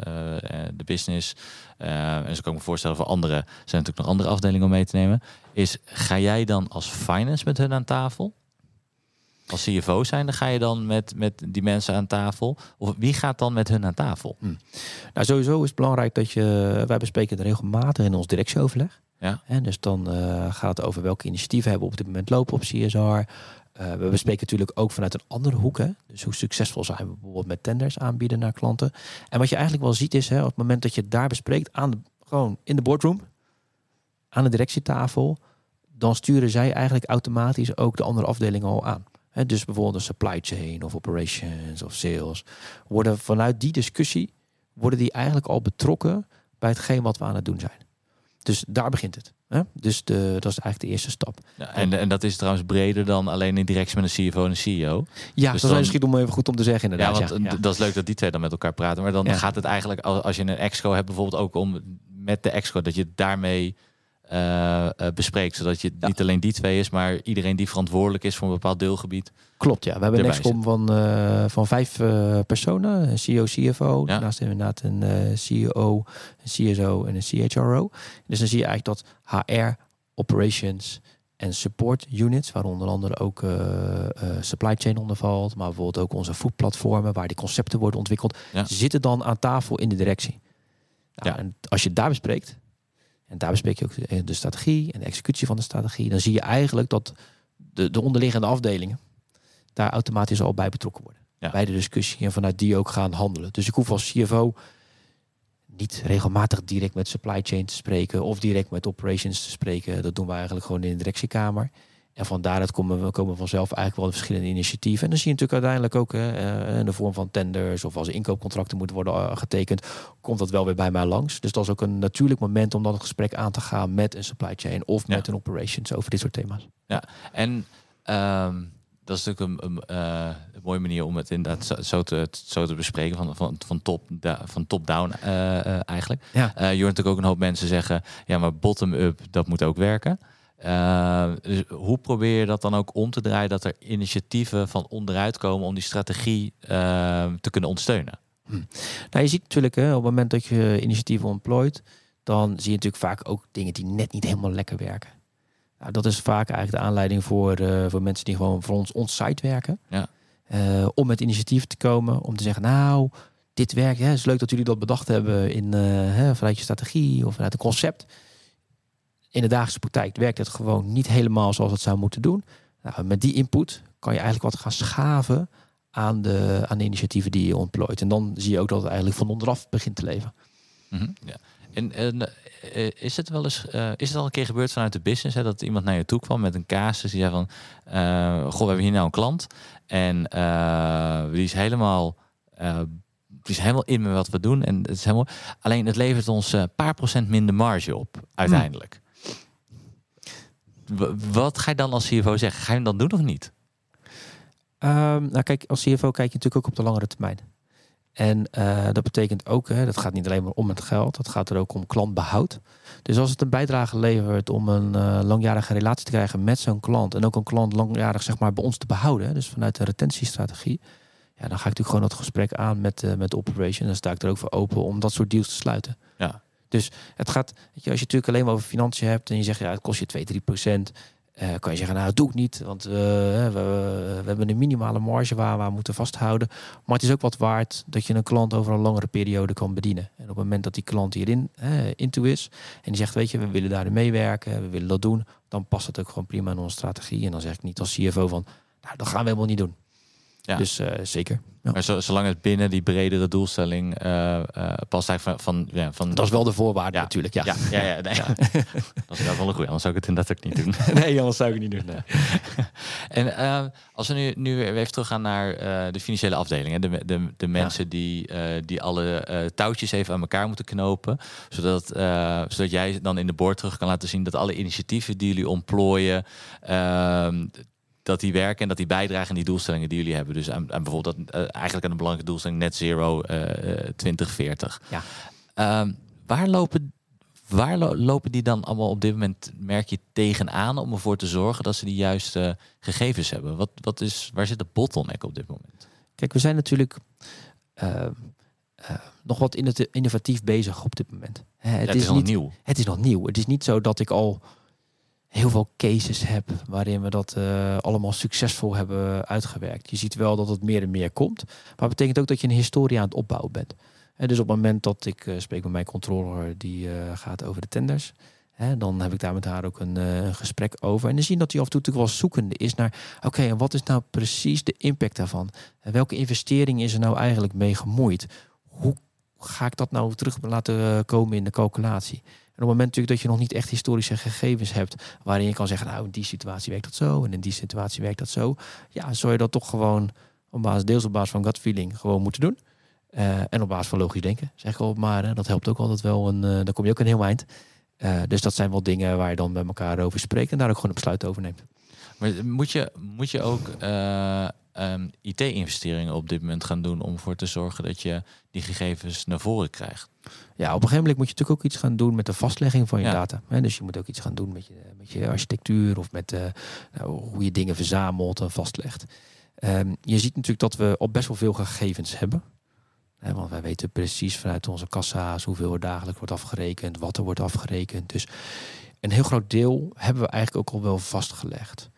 de business. en zo kan ik me voorstellen voor anderen zijn natuurlijk nog andere afdelingen om mee te nemen. Is ga jij dan als finance met hun aan tafel? Als CFO zijn, dan ga je dan met, met die mensen aan tafel? Of wie gaat dan met hun aan tafel? Hm. Nou, sowieso is het belangrijk dat je. Wij bespreken het regelmatig in ons directieoverleg. Ja. En dus dan uh, gaat het over welke initiatieven hebben we op dit moment lopen op CSR. Uh, we bespreken natuurlijk ook vanuit een andere hoek. Hè? Dus hoe succesvol zijn we bijvoorbeeld met tenders aanbieden naar klanten. En wat je eigenlijk wel ziet is, hè, op het moment dat je het daar bespreekt, aan de, gewoon in de boardroom, aan de directietafel, dan sturen zij eigenlijk automatisch ook de andere afdelingen al aan. Dus bijvoorbeeld een supply chain of operations of sales. Worden vanuit die discussie, worden die eigenlijk al betrokken bij hetgeen wat we aan het doen zijn. Dus daar begint het. Hè? Dus de, dat is eigenlijk de eerste stap. Ja, en, en dat is trouwens breder dan alleen in directie met een CFO en een CEO. Ja, Dus dat dan- is misschien om even goed om te zeggen Ja, inderdaad. want ja. d- dat is leuk dat die twee dan met elkaar praten. Maar dan gaat het eigenlijk, als, je een exco hebt, bijvoorbeeld ook om met de exco, dat je daarmee eh, bespreekt. Zodat je Ja. niet alleen die twee is, maar iedereen die verantwoordelijk is voor een bepaald deelgebied. Klopt, ja. We hebben een excom van, eh, van vijf personen. Een CEO, CFO. Ja. Daarnaast inderdaad een CEO, een CSO en een CHRO. Dus dan zie je eigenlijk dat HR, operations en support units, waar onder andere ook supply chain onder valt, maar bijvoorbeeld ook onze foodplatformen, waar die concepten worden ontwikkeld, Ja. zitten dan aan tafel in de directie. Nou, Ja. En als je daar bespreekt, en daar bespreek je ook de, de strategie en de executie van de strategie, dan zie je eigenlijk dat de, de onderliggende afdelingen daar automatisch al bij betrokken worden. Ja. Bij de discussie en vanuit die ook gaan handelen. Dus ik hoef als CFO niet regelmatig direct met supply chain te spreken of direct met operations te spreken. Dat doen we eigenlijk gewoon in de directiekamer. En van daaruit komen we komen vanzelf eigenlijk wel de verschillende initiatieven. En dan zie je natuurlijk uiteindelijk ook hè, eh, in de vorm van tenders of als inkoopcontracten moeten worden eh, getekend, komt dat wel weer bij mij langs. Dus dat is ook een natuurlijk moment om dan het gesprek aan te gaan met een supply chain of Ja. met een operations over dit soort thema's. En ehm, dat is natuurlijk een, een, eh, een mooie manier om het inderdaad zo, zo, te, zo te bespreken, van, van, van top top-down eh, eh, eigenlijk. Ja. Je hoort natuurlijk ook een hoop mensen zeggen, ja, maar bottom-up, dat moet ook werken. Eh, dus hoe probeer je dat dan ook om te draaien dat er initiatieven van onderuit komen om die strategie eh, te kunnen ondersteunen? Nou, je ziet natuurlijk hè, op het moment dat je initiatieven ontplooit, dan zie je natuurlijk vaak ook dingen die net niet helemaal lekker werken. Nou, dat is vaak eigenlijk de aanleiding voor, eh, voor mensen die gewoon voor ons on-site werken. Ja. Eh, om met initiatieven te komen, om te zeggen, nou, dit werkt. Het is leuk dat jullie dat bedacht hebben in, eh, hè, vanuit je strategie of vanuit een concept. In de dagelijkse praktijk werkt het gewoon niet helemaal zoals het zou moeten doen. Nou, met die input kan je eigenlijk wat gaan schaven aan de, aan de initiatieven die je ontplooit. En dan zie je ook dat het eigenlijk van onderaf begint te leven. Mhm, ja. En, en eh, is het wel eens, eh, is het al een keer gebeurd vanuit de business, hè, dat iemand naar je toe kwam met een casus die zei van, eh, goh, we hebben hier nou een klant en die is helemaal, die is helemaal in met wat we doen en het is helemaal, alleen het levert ons een paar procent minder marge op uiteindelijk. Wat ga je dan als CFO zeggen? Ga je hem dan doen of niet? Ehm, nou kijk, als CFO kijk je natuurlijk ook op de langere termijn. En eh, dat betekent ook, hè, dat gaat niet alleen maar om het geld, dat gaat er ook om klantbehoud. Dus als het een bijdrage levert om een eh, langjarige relatie te krijgen met zo'n klant en ook een klant langjarig zeg maar bij ons te behouden, hè, dus vanuit de retentiestrategie, ja, dan ga ik natuurlijk gewoon dat gesprek aan met, eh, met de operation. Dan sta ik er ook voor open om dat soort deals te sluiten. Ja. Dus het gaat, weet je, als je natuurlijk alleen maar over financiën hebt en je zegt ja, het kost je 2, 3 procent. eh, kan je zeggen, nou dat doe ik niet, want eh, we, hebben een minimale marge waar we aan moeten vasthouden. Maar het is ook wat waard dat je een klant over een langere periode kan bedienen. En op het moment dat die klant hierin eh, into is en die zegt, weet je, we willen daarin meewerken, we willen dat doen, dan past het ook gewoon prima in onze strategie. En dan zeg ik niet als CFO van, nou dat gaan we helemaal niet doen. Ja. Dus eh, zeker. Ja. Maar zo, zolang het binnen die bredere doelstelling eh eh, past eigenlijk van, van, ja, van Dat is wel de voorwaarde Ja. natuurlijk. Ja. ja, ja, ja, nee. dat is wel een goede, anders zou ik het inderdaad ook niet doen. nee, anders zou ik het niet doen. nee. En als we nu, nu weer even teruggaan naar de financiële afdeling. Hè? De, de, de mensen die, die alle touwtjes even aan elkaar moeten knopen. Zodat, zodat jij dan in de board terug kan laten zien dat alle initiatieven die jullie ontplooien. Dat die werken en dat die bijdragen aan die doelstellingen die jullie hebben. Dus aan, aan bijvoorbeeld dat, eh, eigenlijk aan een belangrijke doelstelling net zero eh, eh, 2040. Ja. Ehm, waar lopen Waar lo- lopen die dan allemaal op dit moment, merk je, tegenaan om ervoor te zorgen dat ze die juiste gegevens hebben? Wat, wat is, waar zit de bottleneck op dit moment? Kijk, we zijn natuurlijk eh, eh, nog wat in het innovatief bezig op dit moment. Hè, Ja, het, het is is nog niet, nieuw. het is nog nieuw. Het is niet zo dat ik al heel veel cases heb waarin we dat eh, allemaal succesvol hebben uitgewerkt. Je ziet wel dat het meer en meer komt. Maar betekent ook dat je een historie aan het opbouwen bent. Hè, dus op het moment dat ik eh, spreek met mijn controller die eh, gaat over de tenders. Hè, dan heb ik daar met haar ook een, gesprek over. En dan zie je dat hij af en toe wel zoekende is naar... oké, en wat is nou precies de impact daarvan? En welke investering is er nou eigenlijk mee gemoeid? Hoe ga ik dat nou terug laten komen in de calculatie? En op het moment natuurlijk dat je nog niet echt historische gegevens hebt... waarin je kan zeggen, nou in die situatie werkt dat zo... en in die situatie werkt dat zo... ja, zou je dat toch gewoon op basis, deels op basis van gut feeling gewoon moeten doen... Eh, en op basis van logisch denken, zeg ik maar. Hè, dat helpt ook altijd wel. Een, eh, dan kom je ook een heel eind. Eh, dus dat zijn wel dingen waar je dan met elkaar over spreekt en daar ook gewoon een besluit over neemt. Maar moet je, moet je ook eh, ehm, IT-investeringen op dit moment gaan doen om ervoor te zorgen dat je die gegevens naar voren krijgt? Ja, op een gegeven moment moet je natuurlijk ook iets gaan doen met de vastlegging van je Ja. data. Hè? Dus je moet ook iets gaan doen met je, met je architectuur of met eh, nou, hoe je dingen verzamelt en vastlegt. Ehm, je ziet natuurlijk dat we al best wel veel gegevens hebben. Hè, want wij weten precies vanuit onze kassa's hoeveel er dagelijks wordt afgerekend, wat er wordt afgerekend. Dus een heel groot deel hebben we eigenlijk ook al wel vastgelegd.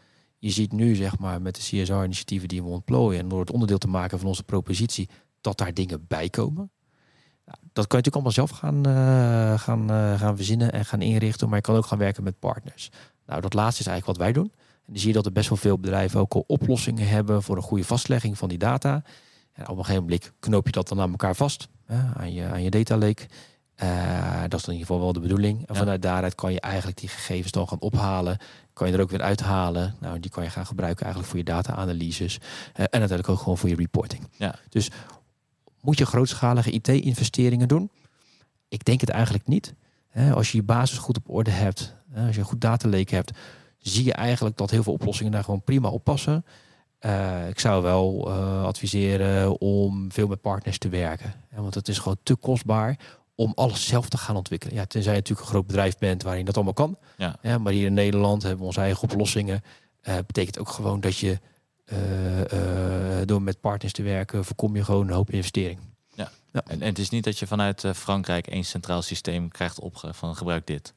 Je ziet nu, zeg maar, met de CSR-initiatieven die we ontplooien en door het onderdeel te maken van onze propositie, dat daar dingen bij komen. Nou, dat kan je natuurlijk allemaal zelf gaan, eh, gaan, eh, gaan verzinnen en gaan inrichten, maar je kan ook gaan werken met partners. Nou, dat laatste is eigenlijk wat wij doen. En dan zie je dat er best wel veel bedrijven ook al oplossingen hebben voor een goede vastlegging van die data. En op een gegeven moment knoop je dat dan aan elkaar vast, hè, aan, je, aan je data lake. Eh, dat is in ieder geval wel de bedoeling. En Ja. vanuit daaruit kan je eigenlijk die gegevens dan gaan ophalen. Kan je er ook weer uithalen. Nou, die kan je gaan gebruiken eigenlijk voor je data-analyses. eh, en uiteindelijk ook gewoon voor je reporting. Ja. Dus moet je grootschalige IT-investeringen doen? Ik denk het eigenlijk niet. Als je je basis goed op orde hebt, als je een goed datalake hebt, zie je eigenlijk dat heel veel oplossingen daar gewoon prima op passen. Eh, ik zou wel adviseren om veel met partners te werken. Want het is gewoon te kostbaar om alles zelf te gaan ontwikkelen. Ja, tenzij je natuurlijk een groot bedrijf bent waarin dat allemaal kan. Ja. Ja, maar hier in Nederland hebben we onze eigen oplossingen. Eh betekent ook gewoon dat je eh, eh, door met partners te werken, voorkom je gewoon een hoop investering. En, en het is niet dat je vanuit Frankrijk één centraal systeem krijgt opgelegd van gebruik dit.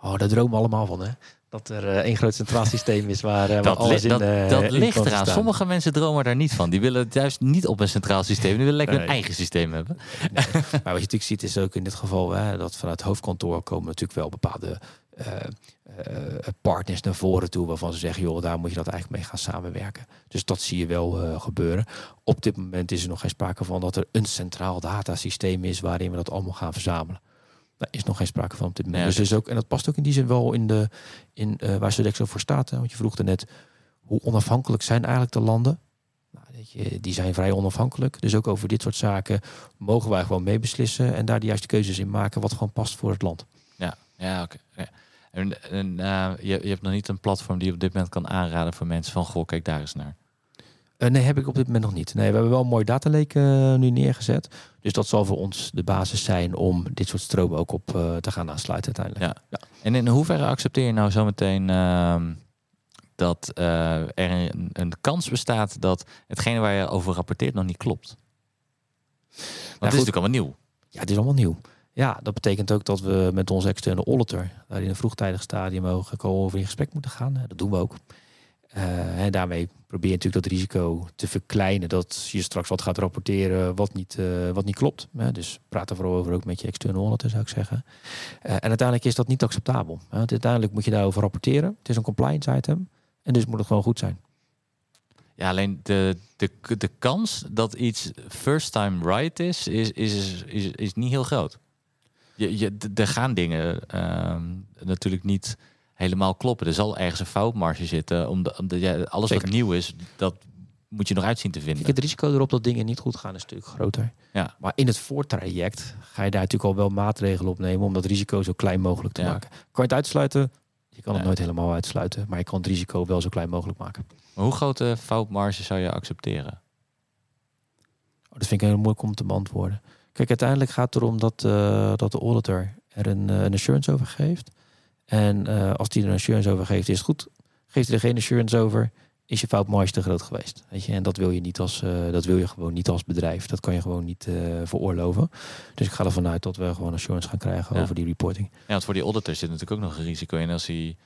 Oh, daar dromen we allemaal van, hè? Dat er eh, één groot centraal systeem is waar, eh, waar alles in dat, eh, dat in ligt eraan. staan. Sommige mensen dromen daar niet van. Die willen het juist niet op een centraal systeem. Die willen lekker Nee. een eigen systeem hebben. Nee. Maar wat je natuurlijk ziet is ook in dit geval hè, dat vanuit het hoofdkantoor komen natuurlijk wel bepaalde partners naar voren toe waarvan ze zeggen, joh, daar moet je dat eigenlijk mee gaan samenwerken. Dus dat zie je wel gebeuren. Op dit moment is er nog geen sprake van dat er een centraal datasysteem is waarin we dat allemaal gaan verzamelen. Daar is nog geen sprake van op dit moment. Nee, dus is ook, en dat past ook in die zin wel in de in uh, waar Sodexo voor staat. Hè? Want je vroeg er net, hoe onafhankelijk zijn eigenlijk de landen? Nou, weet je, die zijn vrij onafhankelijk. Dus ook over dit soort zaken mogen wij gewoon meebeslissen en daar de juiste keuzes in maken wat gewoon past voor het land. Ja, ja oké. Okay. En, en uh, je, je hebt nog niet een platform die je op dit moment kan aanraden voor mensen van goh, kijk daar eens naar. Uh, nee, heb ik op dit moment nog niet. Nee, we hebben wel een mooi datalake uh, nu neergezet. Dus dat zal voor ons de basis zijn om dit soort stromen ook op uh, te gaan aansluiten uiteindelijk. Ja. ja. En in hoeverre accepteer je nou zometeen uh, dat er een, een, kans bestaat dat hetgene waar je over rapporteert nog niet klopt? Want nou, het is natuurlijk allemaal nieuw. Ja, het is allemaal nieuw. Ja, dat betekent ook dat we met onze externe auditor daar in een vroegtijdig stadium mogelijk over in gesprek moeten gaan. Dat doen we ook. En daarmee probeer je natuurlijk dat risico te verkleinen. Dat je straks wat gaat rapporteren wat niet, uh, wat niet klopt. Dus praat er vooral over ook met je externe auditor, zou ik zeggen. Eh, en uiteindelijk is dat niet acceptabel. Want uiteindelijk moet je daarover rapporteren. Het is een compliance item. En dus moet het gewoon goed zijn. Ja, alleen de, de, de kans dat iets first time right is, is, is, is, is niet heel groot. Je, je, er gaan dingen ehm, natuurlijk niet helemaal kloppen. Er zal ergens een foutmarge zitten. Omdat, omdat ja, alles Zeker. wat nieuw is, dat moet je nog uitzien te vinden. Kijk, het risico erop dat dingen niet goed gaan is natuurlijk groter. Ja. Maar in het voortraject ga je daar natuurlijk al wel maatregelen op nemen om dat risico zo klein mogelijk te Ja. maken. Kan je het uitsluiten? Je kan het nooit helemaal uitsluiten, maar je kan het risico wel zo klein mogelijk maken. Maar hoe grote foutmarge zou je accepteren? Oh, dat vind ik heel moeilijk om te beantwoorden. Kijk, uiteindelijk gaat het erom dat, eh, dat de auditor er een, eh, een assurance over geeft. En eh, als die er een assurance over geeft, is het goed. Geeft hij er geen assurance over, is je foutmarge te groot geweest. Weet je? En dat wil je niet als eh, dat wil je gewoon niet als bedrijf. Dat kan je gewoon niet eh, veroorloven. Dus ik ga ervan uit dat we gewoon assurance gaan krijgen Ja. over die reporting. Ja, want voor die auditor zit natuurlijk ook nog een risico in. Als hij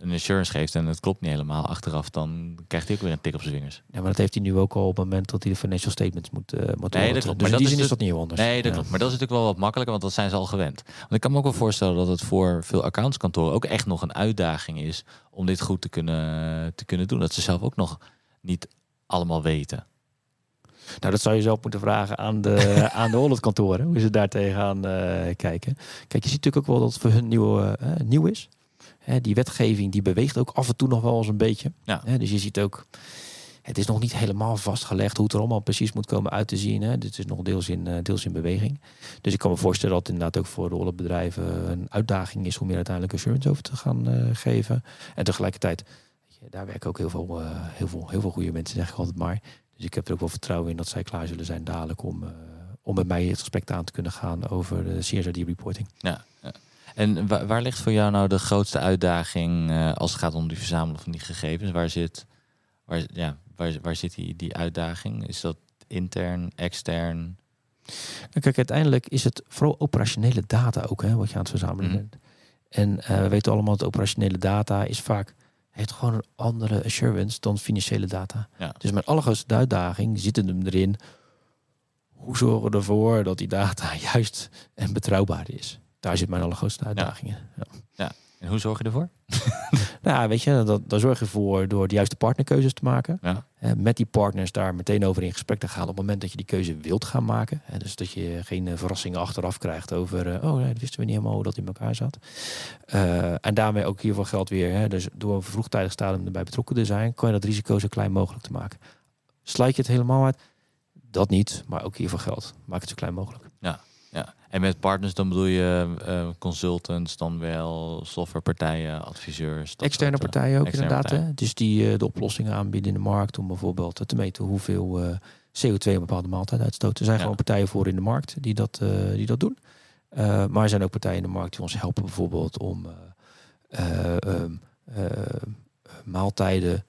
een assurance geeft en het klopt niet helemaal achteraf, dan krijgt hij ook weer een tik op zijn vingers. Ja, maar dat heeft hij nu ook al op het moment dat hij de financial statements moet, eh moet dat auditen. klopt. Dus Maar in dat die is zin is dus- dat niet heel anders. Nee, dat Ja. klopt. Maar dat is natuurlijk wel wat makkelijker, want dat zijn ze al gewend. Want ik kan me ook wel voorstellen dat het voor veel accountskantoren ook echt nog een uitdaging is om dit goed te kunnen, te kunnen doen. Dat ze zelf ook nog niet allemaal weten. Nou, dat zou je zelf moeten vragen aan de, aan de auditkantoren, hoe ze daar tegenaan eh, kijken. Kijk, je ziet natuurlijk ook wel dat het voor hun nieuw, eh, nieuw is. Hè, die wetgeving die beweegt ook af en toe nog wel eens een beetje. Ja. Hè, dus je ziet ook, het is nog niet helemaal vastgelegd hoe het er allemaal precies moet komen uit te zien. Hè. Dit is nog deels in, eh, deels in beweging. Dus ik kan me voorstellen dat het inderdaad ook voor de auditbedrijven een uitdaging is om hier uiteindelijk assurance over te gaan eh, geven. En tegelijkertijd, daar werken ook heel veel, eh, heel, veel, heel veel goede mensen, zeg ik altijd maar. Dus ik heb er ook wel vertrouwen in dat zij klaar zullen zijn dadelijk om, eh, om met mij het gesprek aan te kunnen gaan over de CSRD-reporting. Ja, ja. En wa- waar ligt voor jou nou de grootste uitdaging eh, als het gaat om die verzamelen van die gegevens? Waar zit, waar, ja, waar, waar zit die, die uitdaging? Is dat intern, extern? En kijk, uiteindelijk is het vooral operationele data ook, hè, wat je aan het verzamelen Mhm. bent. En eh, we weten allemaal dat operationele data is vaak heeft gewoon een andere assurance dan financiële data. Ja. Dus mijn allergrootste uitdaging zit hem erin. Hoe zorgen we ervoor dat die data juist en betrouwbaar is? Daar zit mijn allergrootste uitdaging in. Ja. En hoe zorg je ervoor? Nou, weet je, dat, daar zorg je voor door de juiste partnerkeuzes te maken. Ja. Met die partners daar meteen over in gesprek te gaan op het moment dat je die keuze wilt gaan maken. Dus dat je geen eh, verrassingen achteraf krijgt over, eh, oh nee, dat wisten we niet helemaal hoe dat in elkaar zat. Eh, en daarmee ook hiervoor geldt weer, hè, dus door een vroegtijdig stadium erbij betrokken te zijn, kan je dat risico zo klein mogelijk te maken. Sluit je het helemaal uit? Dat niet, maar ook hiervoor geldt. Maak het zo klein mogelijk. En met partners dan bedoel je eh, consultants, dan wel softwarepartijen, adviseurs. Externe soort, eh, partijen ook externe inderdaad. partijen. Hè? Dus die eh, de oplossingen aanbieden in de markt om bijvoorbeeld te meten hoeveel eh, CO2 een bepaalde maaltijd uitstoot. Er zijn Ja. gewoon partijen voor in de markt die dat, die dat doen. Maar er zijn ook partijen in de markt die ons helpen bijvoorbeeld om eh, eh, ehm, eh, maaltijden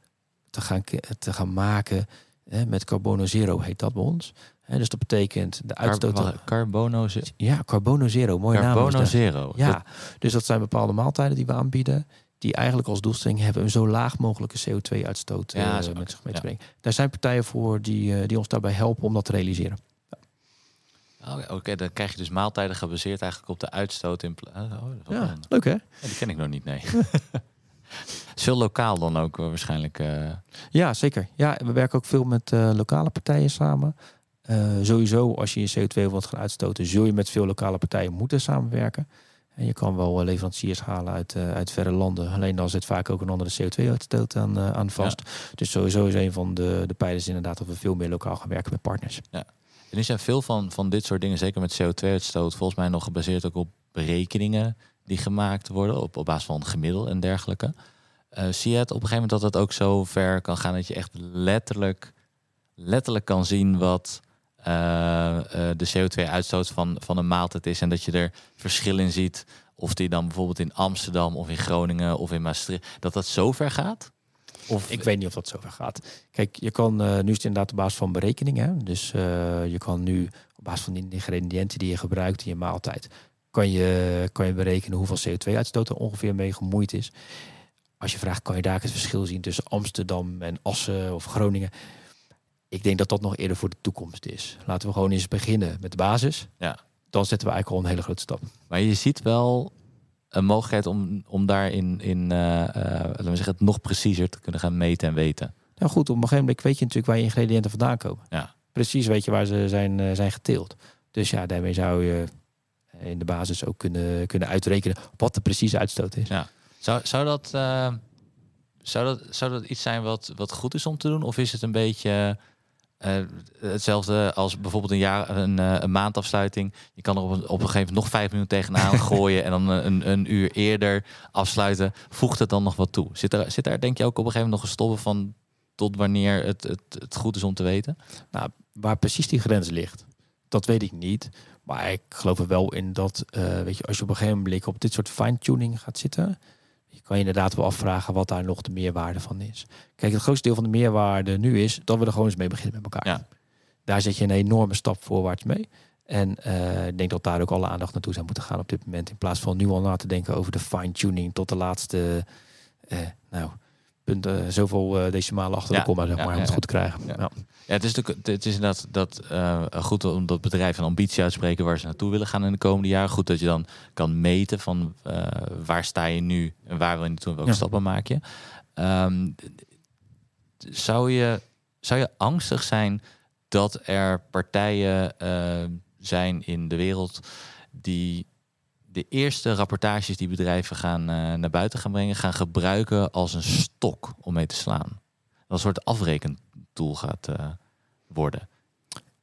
te gaan, te gaan maken hè, met Carbono Zero heet dat bij ons. Hè, dus dat betekent de uitstoot... Car- Carbono, ja, Carbono Zero, mooie naam. is Carbono. Zero. Ja, Dat- dus dat zijn bepaalde maaltijden die we aanbieden. Die eigenlijk als doelstelling hebben een zo laag mogelijke CO2-uitstoot Ja, eh, met zich mee te ja. brengen. Daar zijn partijen voor die, eh, die ons daarbij helpen om dat te realiseren. Oh, Oké, dan krijg je dus maaltijden gebaseerd eigenlijk op de uitstoot. In pla- oh, dat Ja, leuk hè? Ja, die ken ik nog niet, nee. veel lokaal dan ook eh, waarschijnlijk. eh, Ja, zeker. Ja, we werken ook veel met eh, lokale partijen samen. Eh, sowieso, als je je CO2 wilt gaan uitstoten, zul je met veel lokale partijen moeten samenwerken. En je kan wel eh, leveranciers halen uit, eh, uit verre landen. Alleen dan zit vaak ook een andere CO2-uitstoot aan, aan vast. Dus sowieso is een van de, de pijlers inderdaad dat we veel meer lokaal gaan werken met partners. En nu zijn veel van, van dit soort dingen, zeker met CO2-uitstoot, volgens mij nog gebaseerd ook op berekeningen die gemaakt worden, op, op basis van gemiddel en dergelijke. Zie je het op een gegeven moment dat het ook zo ver kan gaan dat je echt letterlijk, letterlijk kan zien wat de CO2-uitstoot van, van een maaltijd is en dat je er verschil in ziet of die dan bijvoorbeeld in Amsterdam of in Groningen of in Maastricht, dat dat zo ver gaat? Of Ik weet niet of dat zover gaat. Kijk, je kan, eh, nu is het inderdaad op basis van berekeningen. Dus eh, je kan nu op basis van de ingrediënten die je gebruikt in je maaltijd, kan je, kan je berekenen hoeveel CO2-uitstoot er ongeveer mee gemoeid is. Als je vraagt, kan je daar het verschil zien tussen Amsterdam en Assen of Groningen? Ik denk dat dat nog eerder voor de toekomst is. Laten we gewoon eens beginnen met de basis. Ja. Dan zetten we eigenlijk al een hele grote stap. Maar je ziet wel een mogelijkheid om, om daar in, eh, eh, laten we zeggen, het nog preciezer te kunnen gaan meten en weten. Ja, goed, op een gegeven moment weet je natuurlijk waar je ingrediënten vandaan komen. Ja. Precies weet je waar ze zijn, eh, zijn geteeld. Dus ja, daarmee zou je in de basis ook kunnen, kunnen uitrekenen wat de precieze uitstoot is. Ja. Zou, zou, dat, zou, dat, zou dat iets zijn wat, wat goed is om te doen? Of is het een beetje eh, hetzelfde als bijvoorbeeld een, jaar, een, eh, een maandafsluiting? Je kan er op een, op een gegeven moment nog vijf minuten tegenaan gooien en dan een, een uur eerder afsluiten. Voegt het dan nog wat toe? Zit, er, zit daar denk je ook op een gegeven moment nog een stoppen van tot wanneer het, het, het goed is om te weten? Nou, waar precies die grens ligt, dat weet ik niet. Maar ik geloof er wel in dat, uh, weet je, als je op een gegeven moment op dit soort fine-tuning gaat zitten, je kan je inderdaad wel afvragen wat daar nog de meerwaarde van is. Kijk, het grootste deel van de meerwaarde nu is dat we er gewoon eens mee beginnen met elkaar. Ja. Daar zet je een enorme stap voorwaarts mee. En uh, ik denk dat daar ook alle aandacht naartoe zou moeten gaan op dit moment. In plaats van nu al na te denken over de fine-tuning tot de laatste, uh, nou, punten, zoveel uh, decimalen achter de komma, zeg maar, om het goed te krijgen. Ja. Ja, het is, natuurlijk, het is inderdaad dat, uh, goed om dat bedrijf een ambitie uitspreken waar ze naartoe willen gaan in de komende jaren. Goed dat je dan kan meten van uh, waar sta je nu en waar wil je naartoe en welke stappen maak je. Um, zou je. Zou je angstig zijn dat er partijen uh, zijn in de wereld die de eerste rapportages die bedrijven gaan naar buiten gaan brengen, gaan gebruiken als een stok om mee te slaan? Dat een soort afrekentool gaat uh, worden.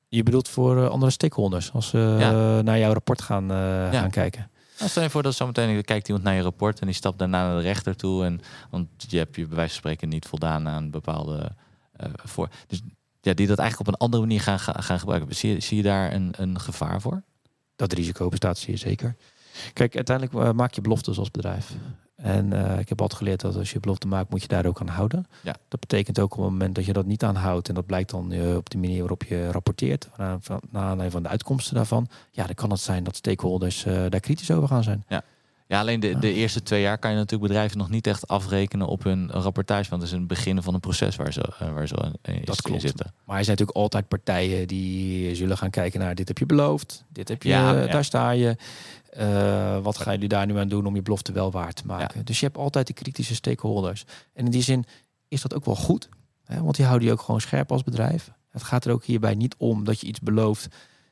Je bedoelt voor uh, andere stakeholders als ze ja. naar jouw rapport gaan, ja. gaan kijken. Nou, stel je voor dat zometeen kijkt iemand naar je rapport en die stapt daarna naar de rechter toe. En, want je hebt je bij wijze van spreken niet voldaan aan bepaalde voor. Dus ja, die dat eigenlijk op een andere manier gaan, gaan gebruiken. Zie je, zie je daar een, een gevaar voor? Dat risico bestaat zeer zeker. Kijk, uiteindelijk uh, maak je beloftes als bedrijf. En uh, ik heb altijd geleerd dat als je belofte maakt, moet je daar ook aan houden. Ja. Dat betekent ook op het moment dat je dat niet aanhoudt, en dat blijkt dan uh, op de manier waarop je rapporteert, naar aanleiding van de uitkomsten daarvan, ja, dan kan het zijn dat stakeholders uh, daar kritisch over gaan zijn. Ja. Ja, alleen de, de eerste twee jaar kan je natuurlijk bedrijven nog niet echt afrekenen op hun rapportage. Want het is een begin van een proces waar ze, waar ze in, dat klopt. zitten. Maar er zijn natuurlijk altijd partijen die zullen gaan kijken naar dit heb je beloofd, dit heb je, ja, ja. daar sta je. Uh, wat gaan jullie daar nu aan doen om je belofte wel waar te maken? Ja. Dus je hebt altijd de kritische stakeholders. En in die zin is dat ook wel goed. Hè? Want die houden je ook gewoon scherp als bedrijf. Het gaat er ook hierbij niet om dat je iets belooft.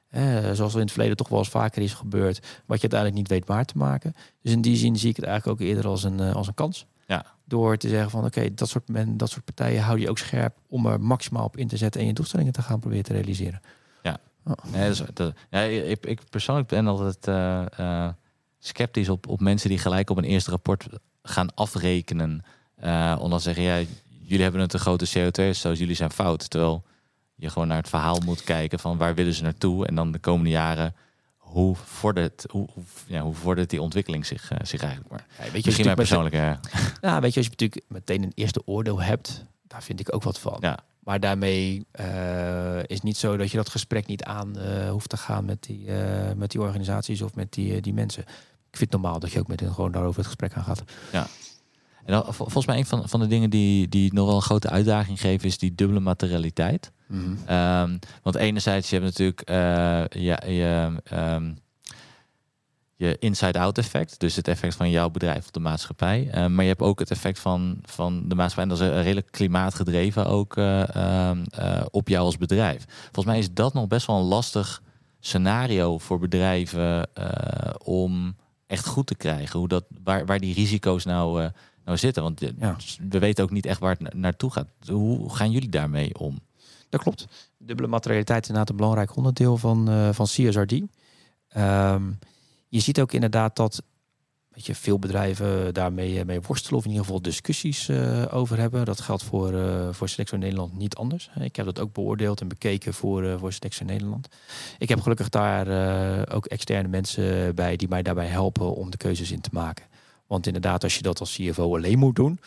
Hè, zoals er in het verleden toch wel eens vaker is gebeurd. Wat je uiteindelijk niet weet waar te maken. Dus in die zin zie ik het eigenlijk ook eerder als een, uh, als een kans. Ja. Door te zeggen van oké, okay, dat, soort men, dat soort partijen hou je ook scherp om er maximaal op in te zetten en je doelstellingen te gaan proberen te realiseren. Ja. Oh. Nee, dat is, dat, ja, ik, ik persoonlijk ben altijd uh, uh, sceptisch op, op mensen die gelijk op een eerste rapport gaan afrekenen. Uh, om dan zeggen, ja, jullie hebben een te grote CO2-uitstoot, jullie zijn fout. Terwijl je gewoon naar het verhaal moet kijken van waar willen ze naartoe. En dan de komende jaren, hoe vordert, hoe, hoe, ja, hoe vordert die ontwikkeling zich, zich eigenlijk maar. Ja, weet je, Misschien mijn persoonlijke... Ja, weet je, als je natuurlijk meteen een eerste oordeel hebt, daar vind ik ook wat van. Ja. Maar daarmee uh, is niet zo dat je dat gesprek niet aan uh, hoeft te gaan met die, uh, met die organisaties of met die, die mensen. Ik vind het normaal dat je ook met hen gewoon daarover het gesprek aan gaat. Ja. En dan, volgens mij een van, van de dingen die, die nog wel een grote uitdaging geven is die dubbele materialiteit. Mm -hmm. um, want enerzijds, je hebt natuurlijk ja, je, um, je inside-out effect, dus het effect van jouw bedrijf op de maatschappij. Uh, maar je hebt ook het effect van, van de maatschappij. En dat is redelijk klimaatgedreven ook uh, uh, op jou als bedrijf. Volgens mij is dat nog best wel een lastig scenario voor bedrijven om echt goed te krijgen. Hoe dat, waar, waar die risico's nou, nou zitten. Want ja. we weten ook niet echt waar het naartoe gaat. Hoe gaan jullie daarmee om? Dat klopt. Dubbele materialiteit is inderdaad een belangrijk onderdeel van, van CSRD. Um, je ziet ook inderdaad dat weet je, veel bedrijven daarmee mee worstelen of in ieder geval discussies uh, over hebben. Dat geldt voor, uh, voor Selectio Nederland niet anders. Ik heb dat ook beoordeeld en bekeken voor, uh, voor Selectio Nederland. Ik heb gelukkig daar ook externe mensen bij die mij daarbij helpen om de keuzes in te maken. Want inderdaad, als je dat als CFO alleen moet doen,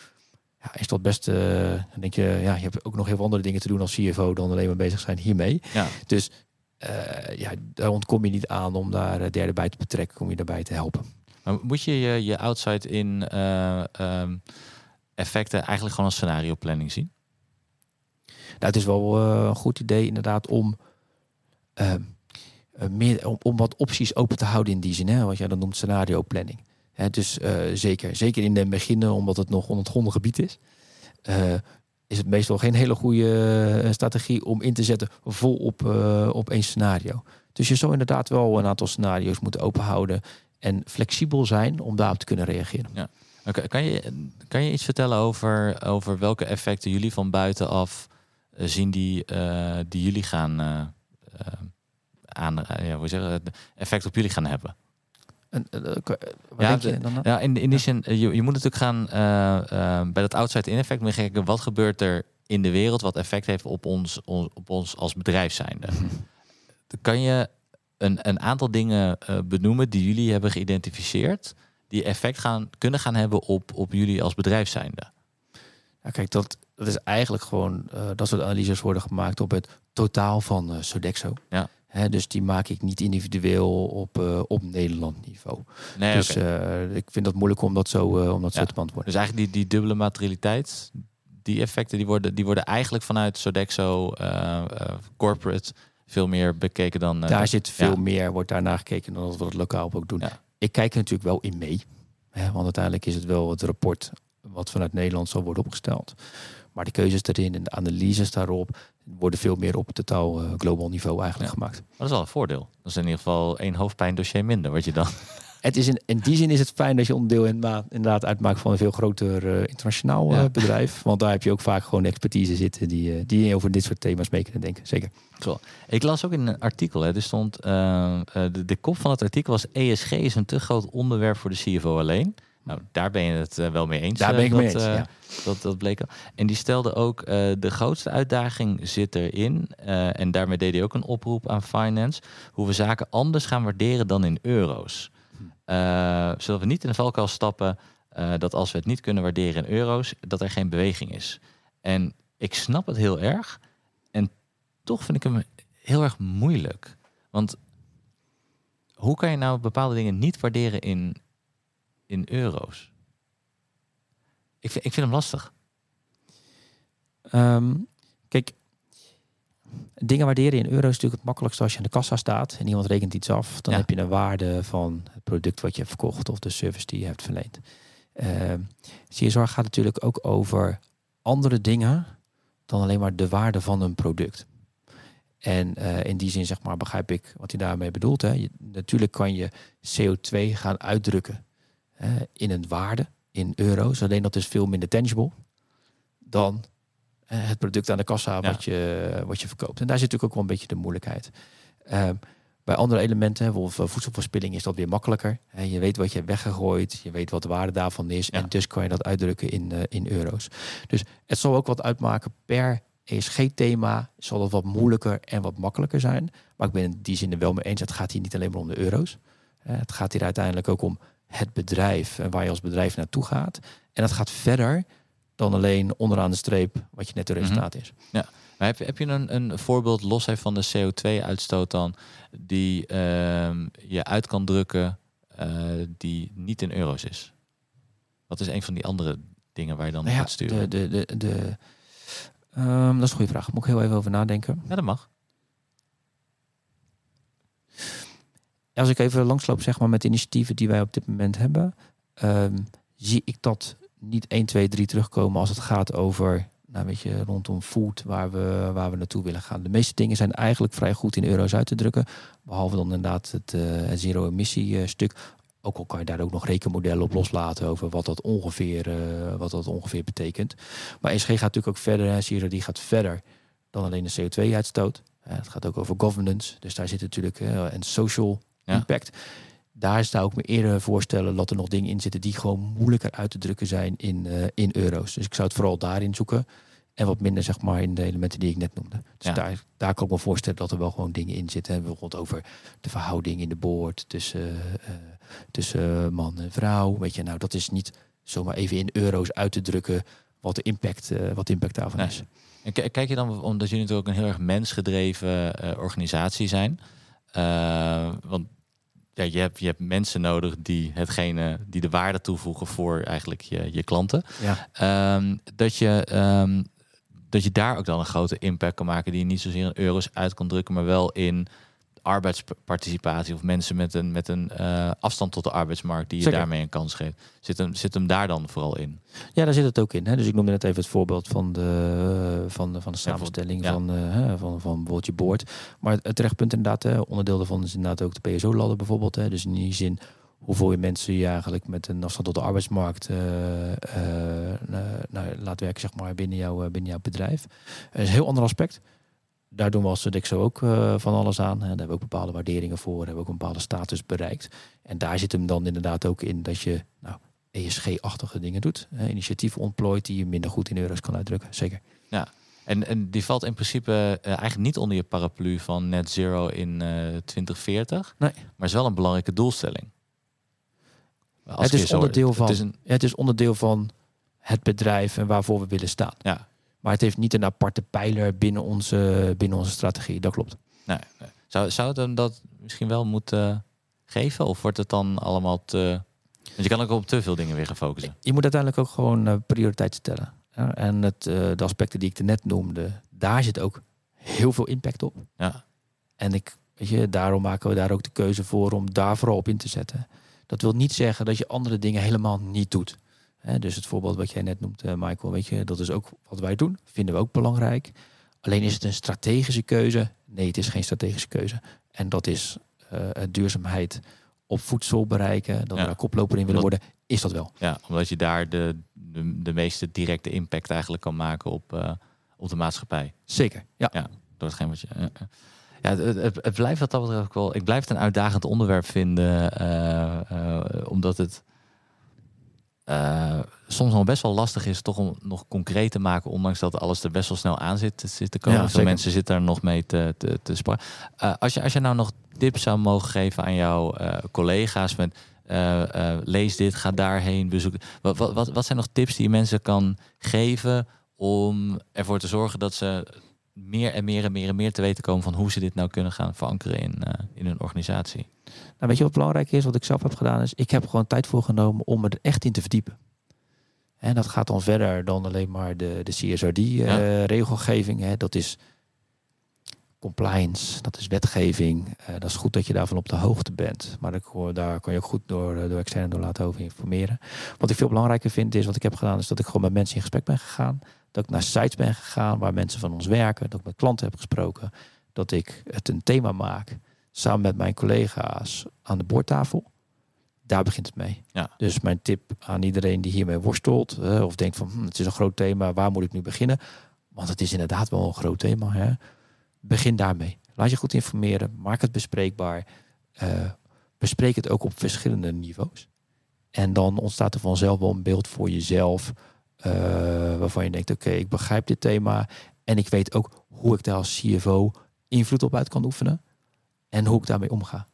ja, is dat best. dan denk je, ja, je hebt ook nog heel veel andere dingen te doen als CFO dan alleen maar bezig zijn hiermee. Ja. Dus uh, ja, daar ontkom je niet aan om daar derde bij te betrekken, om je daarbij te helpen. Maar moet je je, je outside in uh, um, effecten eigenlijk gewoon als scenario planning zien? Nou, het is wel uh, een goed idee inderdaad om, meer, om, om wat opties open te houden in die zin. Hè, wat jij dan noemt scenario planning. Hè, dus zeker, zeker in de beginnen, omdat het nog onontgonnen gebied is is het meestal geen hele goede eh, strategie om in te zetten vol op, uh, op één scenario. Dus je zou inderdaad wel een aantal scenario's moeten openhouden en flexibel zijn om daarop te kunnen reageren. Ja. Kan, je, kan je iets vertellen over, over welke effecten jullie van buitenaf uh, zien die, die jullie gaan aan, ja, hoe zeggen, effect op jullie gaan hebben? Uh, ja, dan ja, in, in die zin, je, je moet natuurlijk gaan uh, bij dat outside in effect moet kijken wat gebeurt er in de wereld wat effect heeft op ons, op ons als bedrijf zijnde. kan je een, een aantal dingen benoemen die jullie hebben geïdentificeerd, die effect gaan, kunnen gaan hebben op, op jullie als bedrijf zijnde? Ja, kijk, dat, dat is eigenlijk gewoon dat soort analyses worden gemaakt op het totaal van Sodexo. Ja dus die maak ik niet individueel op, uh, op Nederland niveau. Nee, dus uh, ik vind dat moeilijk om dat zo, uh, om dat zo te beantwoorden. Dus eigenlijk die, die dubbele materialiteit, die effecten die worden, die worden eigenlijk vanuit Sodexo corporate veel meer bekeken dan. daar zit veel meer, wordt daarna gekeken dan dat we het lokaal ook doen. Ik kijk er natuurlijk wel in mee. Hè, want uiteindelijk is het wel het rapport wat vanuit Nederland zal worden opgesteld. Maar de keuzes erin en de analyses daarop worden veel meer op totaal uh, global niveau eigenlijk gemaakt. Dat is wel een voordeel. Dat is in ieder geval één hoofdpijndossier minder, wat je dan. Het is in, in die zin is het fijn dat je onderdeel inderdaad uitmaakt van een veel groter uh, internationaal uh, bedrijf. Want daar heb je ook vaak gewoon expertise zitten die, die over dit soort thema's mee kunnen denken. Zeker. Zo. Ik las ook in een artikel, hè, er stond, de, de kop van het artikel was ESG is een te groot onderwerp voor de CFO alleen. Nou, daar ben je het uh, wel mee eens. Daar ben ik dat, mee eens, ja. dat, dat bleek al. En die stelde ook, de grootste uitdaging zit erin, en daarmee deed hij ook een oproep aan finance, hoe we zaken anders gaan waarderen dan in euro's. Hm. zodat we niet in de valkuil stappen dat als we het niet kunnen waarderen in euro's, dat er geen beweging is. En ik snap het heel erg. En toch vind ik hem heel erg moeilijk. Want hoe kan je nou bepaalde dingen niet waarderen in, in euro's? Ik vind, ik vind hem lastig. Um, kijk, dingen waarderen in euro's is natuurlijk het makkelijkste als je in de kassa staat en iemand rekent iets af. Dan heb je een waarde van het product wat je hebt verkocht of de service die je hebt verleend. Uh, ehm, CSR gaat natuurlijk ook over andere dingen dan alleen maar de waarde van een product. En uh, in die zin zeg maar begrijp ik wat hij daarmee bedoelt. Hè. Je, natuurlijk kan je CO2 gaan uitdrukken in een waarde in euro's. Alleen dat is veel minder tangible dan het product aan de kassa wat, je, wat je verkoopt. En daar zit natuurlijk ook wel een beetje de moeilijkheid. Ehm, bij andere elementen, bijvoorbeeld voedselverspilling, is dat weer makkelijker. je weet wat je hebt weggegooid, je weet wat de waarde daarvan is. En dus kan je dat uitdrukken in, uh, in euro's. Dus het zal ook wat uitmaken per ESG-thema. Zal dat wat moeilijker en wat makkelijker zijn. Maar ik ben in die zin er wel mee eens. Het gaat hier niet alleen maar om de euro's. het gaat hier uiteindelijk ook om het bedrijf en waar je als bedrijf naartoe gaat. En dat gaat verder dan alleen onderaan de streep wat je net de mhm. resultaat is. Ja. Maar heb, heb je een, een voorbeeld los van de CO2-uitstoot dan, die uh, je uit kan drukken, uh, die niet in euro's is? Wat is een van die andere dingen waar je dan nou ja, gaat sturen? De, de, de, de um, dat is een goede vraag. Moet ik heel even over nadenken. Ja, dat mag. Als ik even langsloop zeg maar, met initiatieven die wij op dit moment hebben, ehm, zie ik dat niet 1, 2, 3 terugkomen als het gaat over nou, weet je, rondom food, waar we, waar we naartoe willen gaan. De meeste dingen zijn eigenlijk vrij goed in euro's uit te drukken. Behalve dan inderdaad het, het zero-emissie uh, stuk. Ook al kan je daar ook nog rekenmodellen op loslaten over wat dat ongeveer, uh, wat dat ongeveer betekent. Maar ESG gaat natuurlijk ook verder. Zero die gaat verder dan alleen de CO2-uitstoot. het gaat ook over governance. Dus daar zit natuurlijk en social impact. Daar zou ik me eerder voorstellen dat er nog dingen in zitten die gewoon moeilijker uit te drukken zijn in, uh, in euro's. Dus ik zou het vooral daarin zoeken. En wat minder zeg maar in de elementen die ik net noemde. Dus daar, daar kan ik me voorstellen dat er wel gewoon dingen in zitten. Bijvoorbeeld over de verhouding in de boord tussen, uh, tussen man en vrouw. Weet je, nou dat is niet zomaar even in euro's uit te drukken wat de impact, uh, wat de impact daarvan is. En kijk je dan, omdat jullie natuurlijk ook een heel erg mensgedreven organisatie zijn. Want ja, je, hebt, je hebt mensen nodig die hetgene die de waarde toevoegen voor eigenlijk je, je klanten. Ja. Ehm, dat, je, um, dat je daar ook dan een grote impact kan maken die je niet zozeer in euro's uit kan drukken, maar wel in arbeidsparticipatie of mensen met een, met een eh, afstand tot de arbeidsmarkt die je Zeker. daarmee een kans geeft. Zit hem, zit hem daar dan vooral in? Ja, daar zit het ook in. Hè. Dus ik noemde net even het voorbeeld van de, van de, van de Ja, samenstelling ja. van, eh, hè, van, van bijvoorbeeld je boord. Maar het, terechtpunt inderdaad, hè, onderdeel daarvan is inderdaad ook de PSO-ladder bijvoorbeeld. Hè. Dus in die zin, hoeveel je mensen je eigenlijk met een afstand tot de arbeidsmarkt eh, nou, laat werken zeg maar, binnen, jouw, binnen jouw bedrijf. Dat is een heel ander aspect. Daar doen we als Dexo ook eh, van alles aan. Hè. Daar hebben we ook bepaalde waarderingen voor. Hebben we ook een bepaalde status bereikt. En daar zit hem dan inderdaad ook in dat je nou, ESG-achtige dingen doet. Hè, initiatieven ontplooit die je minder goed in euro's kan uitdrukken. Zeker. En, en die valt in principe eh, eigenlijk niet onder je paraplu van net zero in eh 2040. Nee. Maar is wel een belangrijke doelstelling. Als Het is onderdeel van- Het is een, Ja, het is onderdeel van het bedrijf en waarvoor we willen staan. ja, Maar het heeft niet een aparte pijler binnen onze, binnen onze strategie. Dat klopt. nee, nee. Zou, zou het hem dat misschien wel moeten geven? Of wordt het dan allemaal te... Want je kan ook op te veel dingen weer gaan focussen. Je moet uiteindelijk ook gewoon eh, prioriteiten stellen. Ja, en het, eh, de aspecten die ik net noemde, daar zit ook heel veel impact op. Ja, En ik, weet je, daarom maken we daar ook de keuze voor om daar vooral op in te zetten. Dat wil niet zeggen dat je andere dingen helemaal niet doet. Dus het voorbeeld wat jij net noemt, eh, Michael, weet je, dat is ook wat wij doen. Vinden we ook belangrijk. Alleen is het een strategische keuze? Nee, het is geen strategische keuze. En dat is eh, duurzaamheid op voedsel bereiken. Dat Ja. we daar koploper in willen worden. Is dat wel? ja omdat je daar de, de, de meeste directe impact eigenlijk kan maken op, eh, op de maatschappij. Zeker. Ja. Door hetgeen wat je. ja, het, het, het blijft wat dat ook wel. Ik blijf het een uitdagend onderwerp vinden, omdat het eh, soms nog best wel lastig is, toch om nog concreet te maken, ondanks dat alles er best wel snel aan zit, zit te komen. Ja, Veel mensen zitten daar nog mee te, te. Eh, als, je, als je nou nog tips zou mogen geven aan jouw eh, collega's met. lees dit, ga daarheen, bezoek. Wat, wat, wat, wat zijn nog tips die je mensen kan geven om ervoor te zorgen dat ze meer en meer en meer en meer te weten komen van hoe ze dit nou kunnen gaan verankeren in, eh, in hun organisatie. Nou, weet je wat belangrijk is? Wat ik zelf heb gedaan is, ik heb gewoon tijd voor genomen om me er echt in te verdiepen. En dat gaat dan verder dan alleen maar de, de CSRD-regelgeving. hè dat is compliance, dat is wetgeving. Eh, dat is goed dat je daarvan op de hoogte bent. Maar daar kan je ook goed door, eh, door externe door laten over informeren. Wat ik veel belangrijker vind is, wat ik heb gedaan, is dat ik gewoon met mensen in gesprek ben gegaan. Dat ik naar sites ben gegaan waar mensen van ons werken. Dat ik met klanten heb gesproken. Dat ik het een thema maak samen met mijn collega's aan de boordtafel. Daar begint het mee. Ja. Dus mijn tip aan iedereen die hiermee worstelt eh, of denkt van hm, het is een groot thema, waar moet ik nu beginnen? Want het is inderdaad wel een groot thema. Hè? Begin daarmee. Laat je goed informeren, maak het bespreekbaar. eh, bespreek het ook op verschillende niveaus. En dan ontstaat er vanzelf wel een beeld voor jezelf eh, waarvan je denkt, oké, ik begrijp dit thema en ik weet ook hoe ik daar als CFO invloed op uit kan oefenen en hoe ik daarmee omga.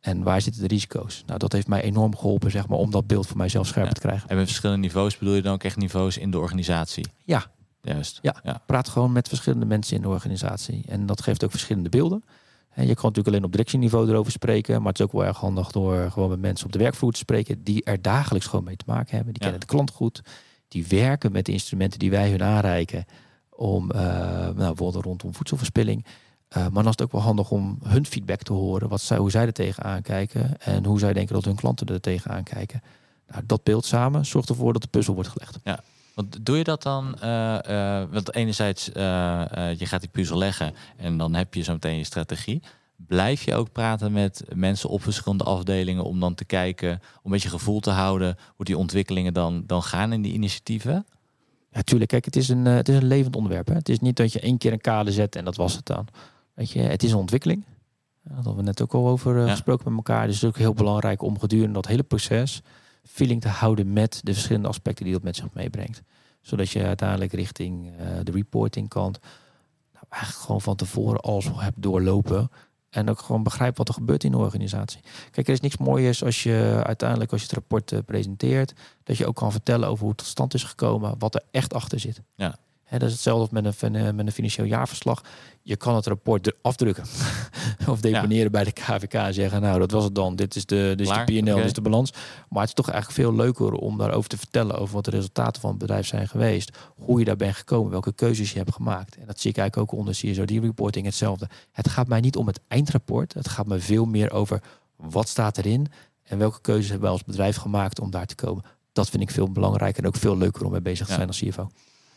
En waar zitten de risico's? Nou, dat heeft mij enorm geholpen, zeg maar, om dat beeld voor mijzelf scherper Ja. te krijgen. En met verschillende niveaus bedoel je dan ook echt niveaus in de organisatie? Ja. Juist. Ja. ja. Praat gewoon met verschillende mensen in de organisatie. En dat geeft ook verschillende beelden. En je kan natuurlijk alleen op directieniveau erover spreken, maar het is ook wel erg handig door gewoon met mensen op de werkvloer te spreken die er dagelijks gewoon mee te maken hebben. Die Ja. kennen de klant goed, die werken met de instrumenten die wij hun aanreiken om eh, nou, bijvoorbeeld rondom voedselverspilling. Eh, maar dan is het ook wel handig om hun feedback te horen, wat zij, hoe zij er tegenaan kijken en hoe zij denken dat hun klanten er tegenaan kijken. Nou, dat beeld samen zorgt ervoor dat de puzzel wordt gelegd. Want doe je dat dan? eh, want enerzijds, eh, je gaat die puzzel leggen en dan heb je zo meteen je strategie. Blijf je ook praten met mensen op verschillende afdelingen om dan te kijken, om een beetje gevoel te houden hoe die ontwikkelingen dan, dan gaan in die initiatieven? Ja, tuurlijk. Kijk, het is een, het is een levend onderwerp. Hè. Het is niet dat je één keer een kader zet en dat was het dan. Weet je, het is een ontwikkeling. Daar hadden we net ook al over Ja. gesproken met elkaar. Dus het is ook heel belangrijk om gedurende dat hele proces feeling te houden met de verschillende aspecten die dat met zich meebrengt. Zodat je uiteindelijk richting eh, de reporting kant nou, eigenlijk gewoon van tevoren alles al hebt doorlopen. En ook gewoon begrijpt wat er gebeurt in de organisatie. Kijk, er is niks mooiers als je uiteindelijk als je het rapport eh, presenteert, dat je ook kan vertellen over hoe het tot stand is gekomen, wat er echt achter zit. Ja. Dat is hetzelfde met een, eh, met een financieel jaarverslag. Je kan het rapport afdrukken of deponeren bij de KVK en zeggen, nou dat was het dan. Dit is de, dit is de oké. dit is de balans. Maar het is toch eigenlijk veel leuker om daarover te vertellen over wat de resultaten van het bedrijf zijn geweest. Hoe je daar bent gekomen, welke keuzes je hebt gemaakt. En dat zie ik eigenlijk ook onder CSRD-reporting hetzelfde. Het gaat mij niet om het eindrapport. Het gaat me veel meer over wat staat erin en welke keuzes hebben wij als bedrijf gemaakt om daar te komen. Dat vind ik veel belangrijker en ook veel leuker om mee bezig te Ja. zijn als CFO.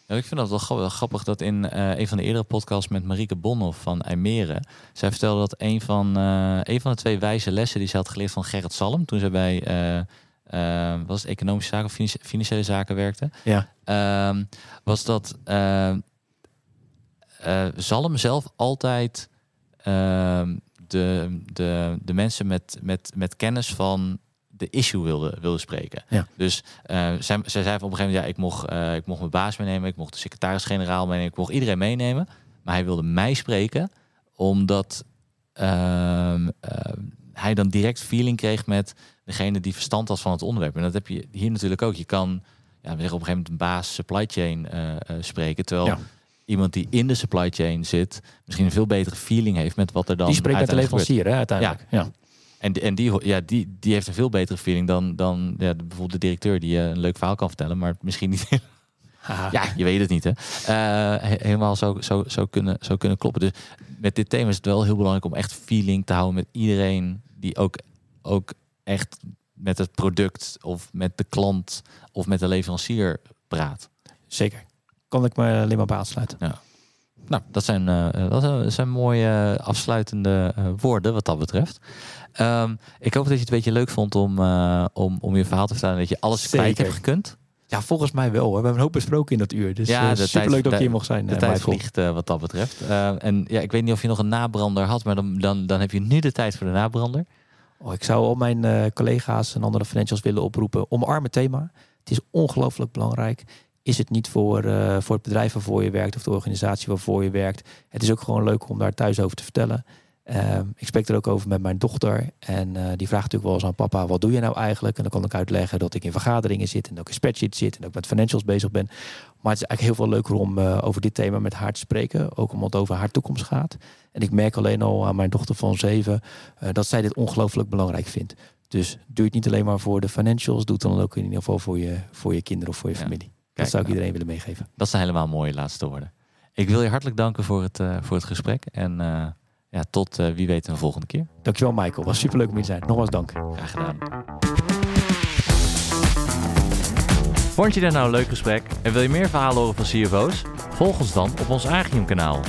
Ja, ik vind dat wel gra- wel grappig dat in eh, een van de eerdere podcasts met Marieke Bonhoff van IJmeren, zij vertelde dat een van, eh, een van de twee wijze lessen die ze had geleerd van Gerrit Salm toen ze bij eh, was het economische zaken of financi- financiële zaken werkte, Ja. ehm, was dat eh, eh, Zalm zelf altijd ehm, de, de, de mensen met, met, met kennis van de issue wilde, wilde spreken. Ja. Dus eh, zij, zij zei op een gegeven moment, ja, ik mocht, eh, ik mocht mijn baas meenemen, ik mocht de secretaris-generaal meenemen, ik mocht iedereen meenemen. Maar hij wilde mij spreken, omdat ehm, ehm, hij dan direct feeling kreeg met degene die verstand had van het onderwerp. En dat heb je hier natuurlijk ook. Je kan, ja, we zeggen op een gegeven moment een baas supply chain eh, eh, spreken, terwijl Ja. iemand die in de supply chain zit, misschien een veel betere feeling heeft met wat er dan Die spreekt met de leverancier hè, uiteindelijk. Ja. En, die- en die, ja, die, die heeft een veel betere feeling dan, dan ja, bijvoorbeeld de directeur die eh, een leuk verhaal kan vertellen, maar misschien niet. Ja, je weet het niet, hè? He- helemaal zo, zo, zo, kunnen, zo kunnen kloppen. Dus met dit thema is het wel heel belangrijk om echt feeling te houden met iedereen die ook, ook echt met het product of met de klant of met de leverancier praat. Zeker. Kan ik me alleen maar bij aansluiten. Nou, dat zijn, eh, dat zijn- dat zijn mooie eh, afsluitende eh, woorden wat dat betreft. Ehm, ik hoop dat je het een beetje leuk vond om, eh, om, om je verhaal te vertellen. en Dat je alles kwijt hebt gekund. Ja, volgens mij wel. hoor. We hebben een hoop besproken in dat uur. Dus Ja, superleuk tijd- dat de- hier mocht zijn. De eh, tijd vliegt eh, wat dat betreft. Eh, en ja, ik weet niet of je nog een nabrander had, maar dan, dan, dan heb je nu de tijd voor de nabrander. Oh, ik zou al mijn eh, collega's en andere financials willen oproepen. Omarm het thema. Het is ongelooflijk belangrijk. Is het niet voor, eh, voor het bedrijf waarvoor je werkt of de organisatie waarvoor je werkt. Het is ook gewoon leuk om daar thuis over te vertellen. Ehm, ik spreek er ook over met mijn dochter. En eh, die vraagt natuurlijk wel eens aan papa, wat doe je nou eigenlijk? En dan kan ik uitleggen dat ik in vergaderingen zit en dat ik in spreadsheet zit en ook met financials bezig ben. Maar het is eigenlijk heel veel leuker om eh, over dit thema met haar te spreken. Ook omdat het over haar toekomst gaat. En ik merk alleen al aan mijn dochter van zeven dat zij dit ongelooflijk belangrijk vindt. Dus doe het niet alleen maar voor de financials, doe het dan ook in ieder geval voor je, voor je kinderen of voor je Ja. familie. Kijk, dat zou ik nou, iedereen willen meegeven. Dat zijn helemaal mooie laatste woorden. Ik wil je hartelijk danken voor het, eh, voor het gesprek. En eh, ja, tot eh, wie weet een volgende keer. Dankjewel Michael, was superleuk om hier te zijn. Nogmaals dank. Graag gedaan. Vond je dit nou een leuk gesprek en wil je meer verhalen horen van CFO's? Volg ons dan op ons Agium kanaal.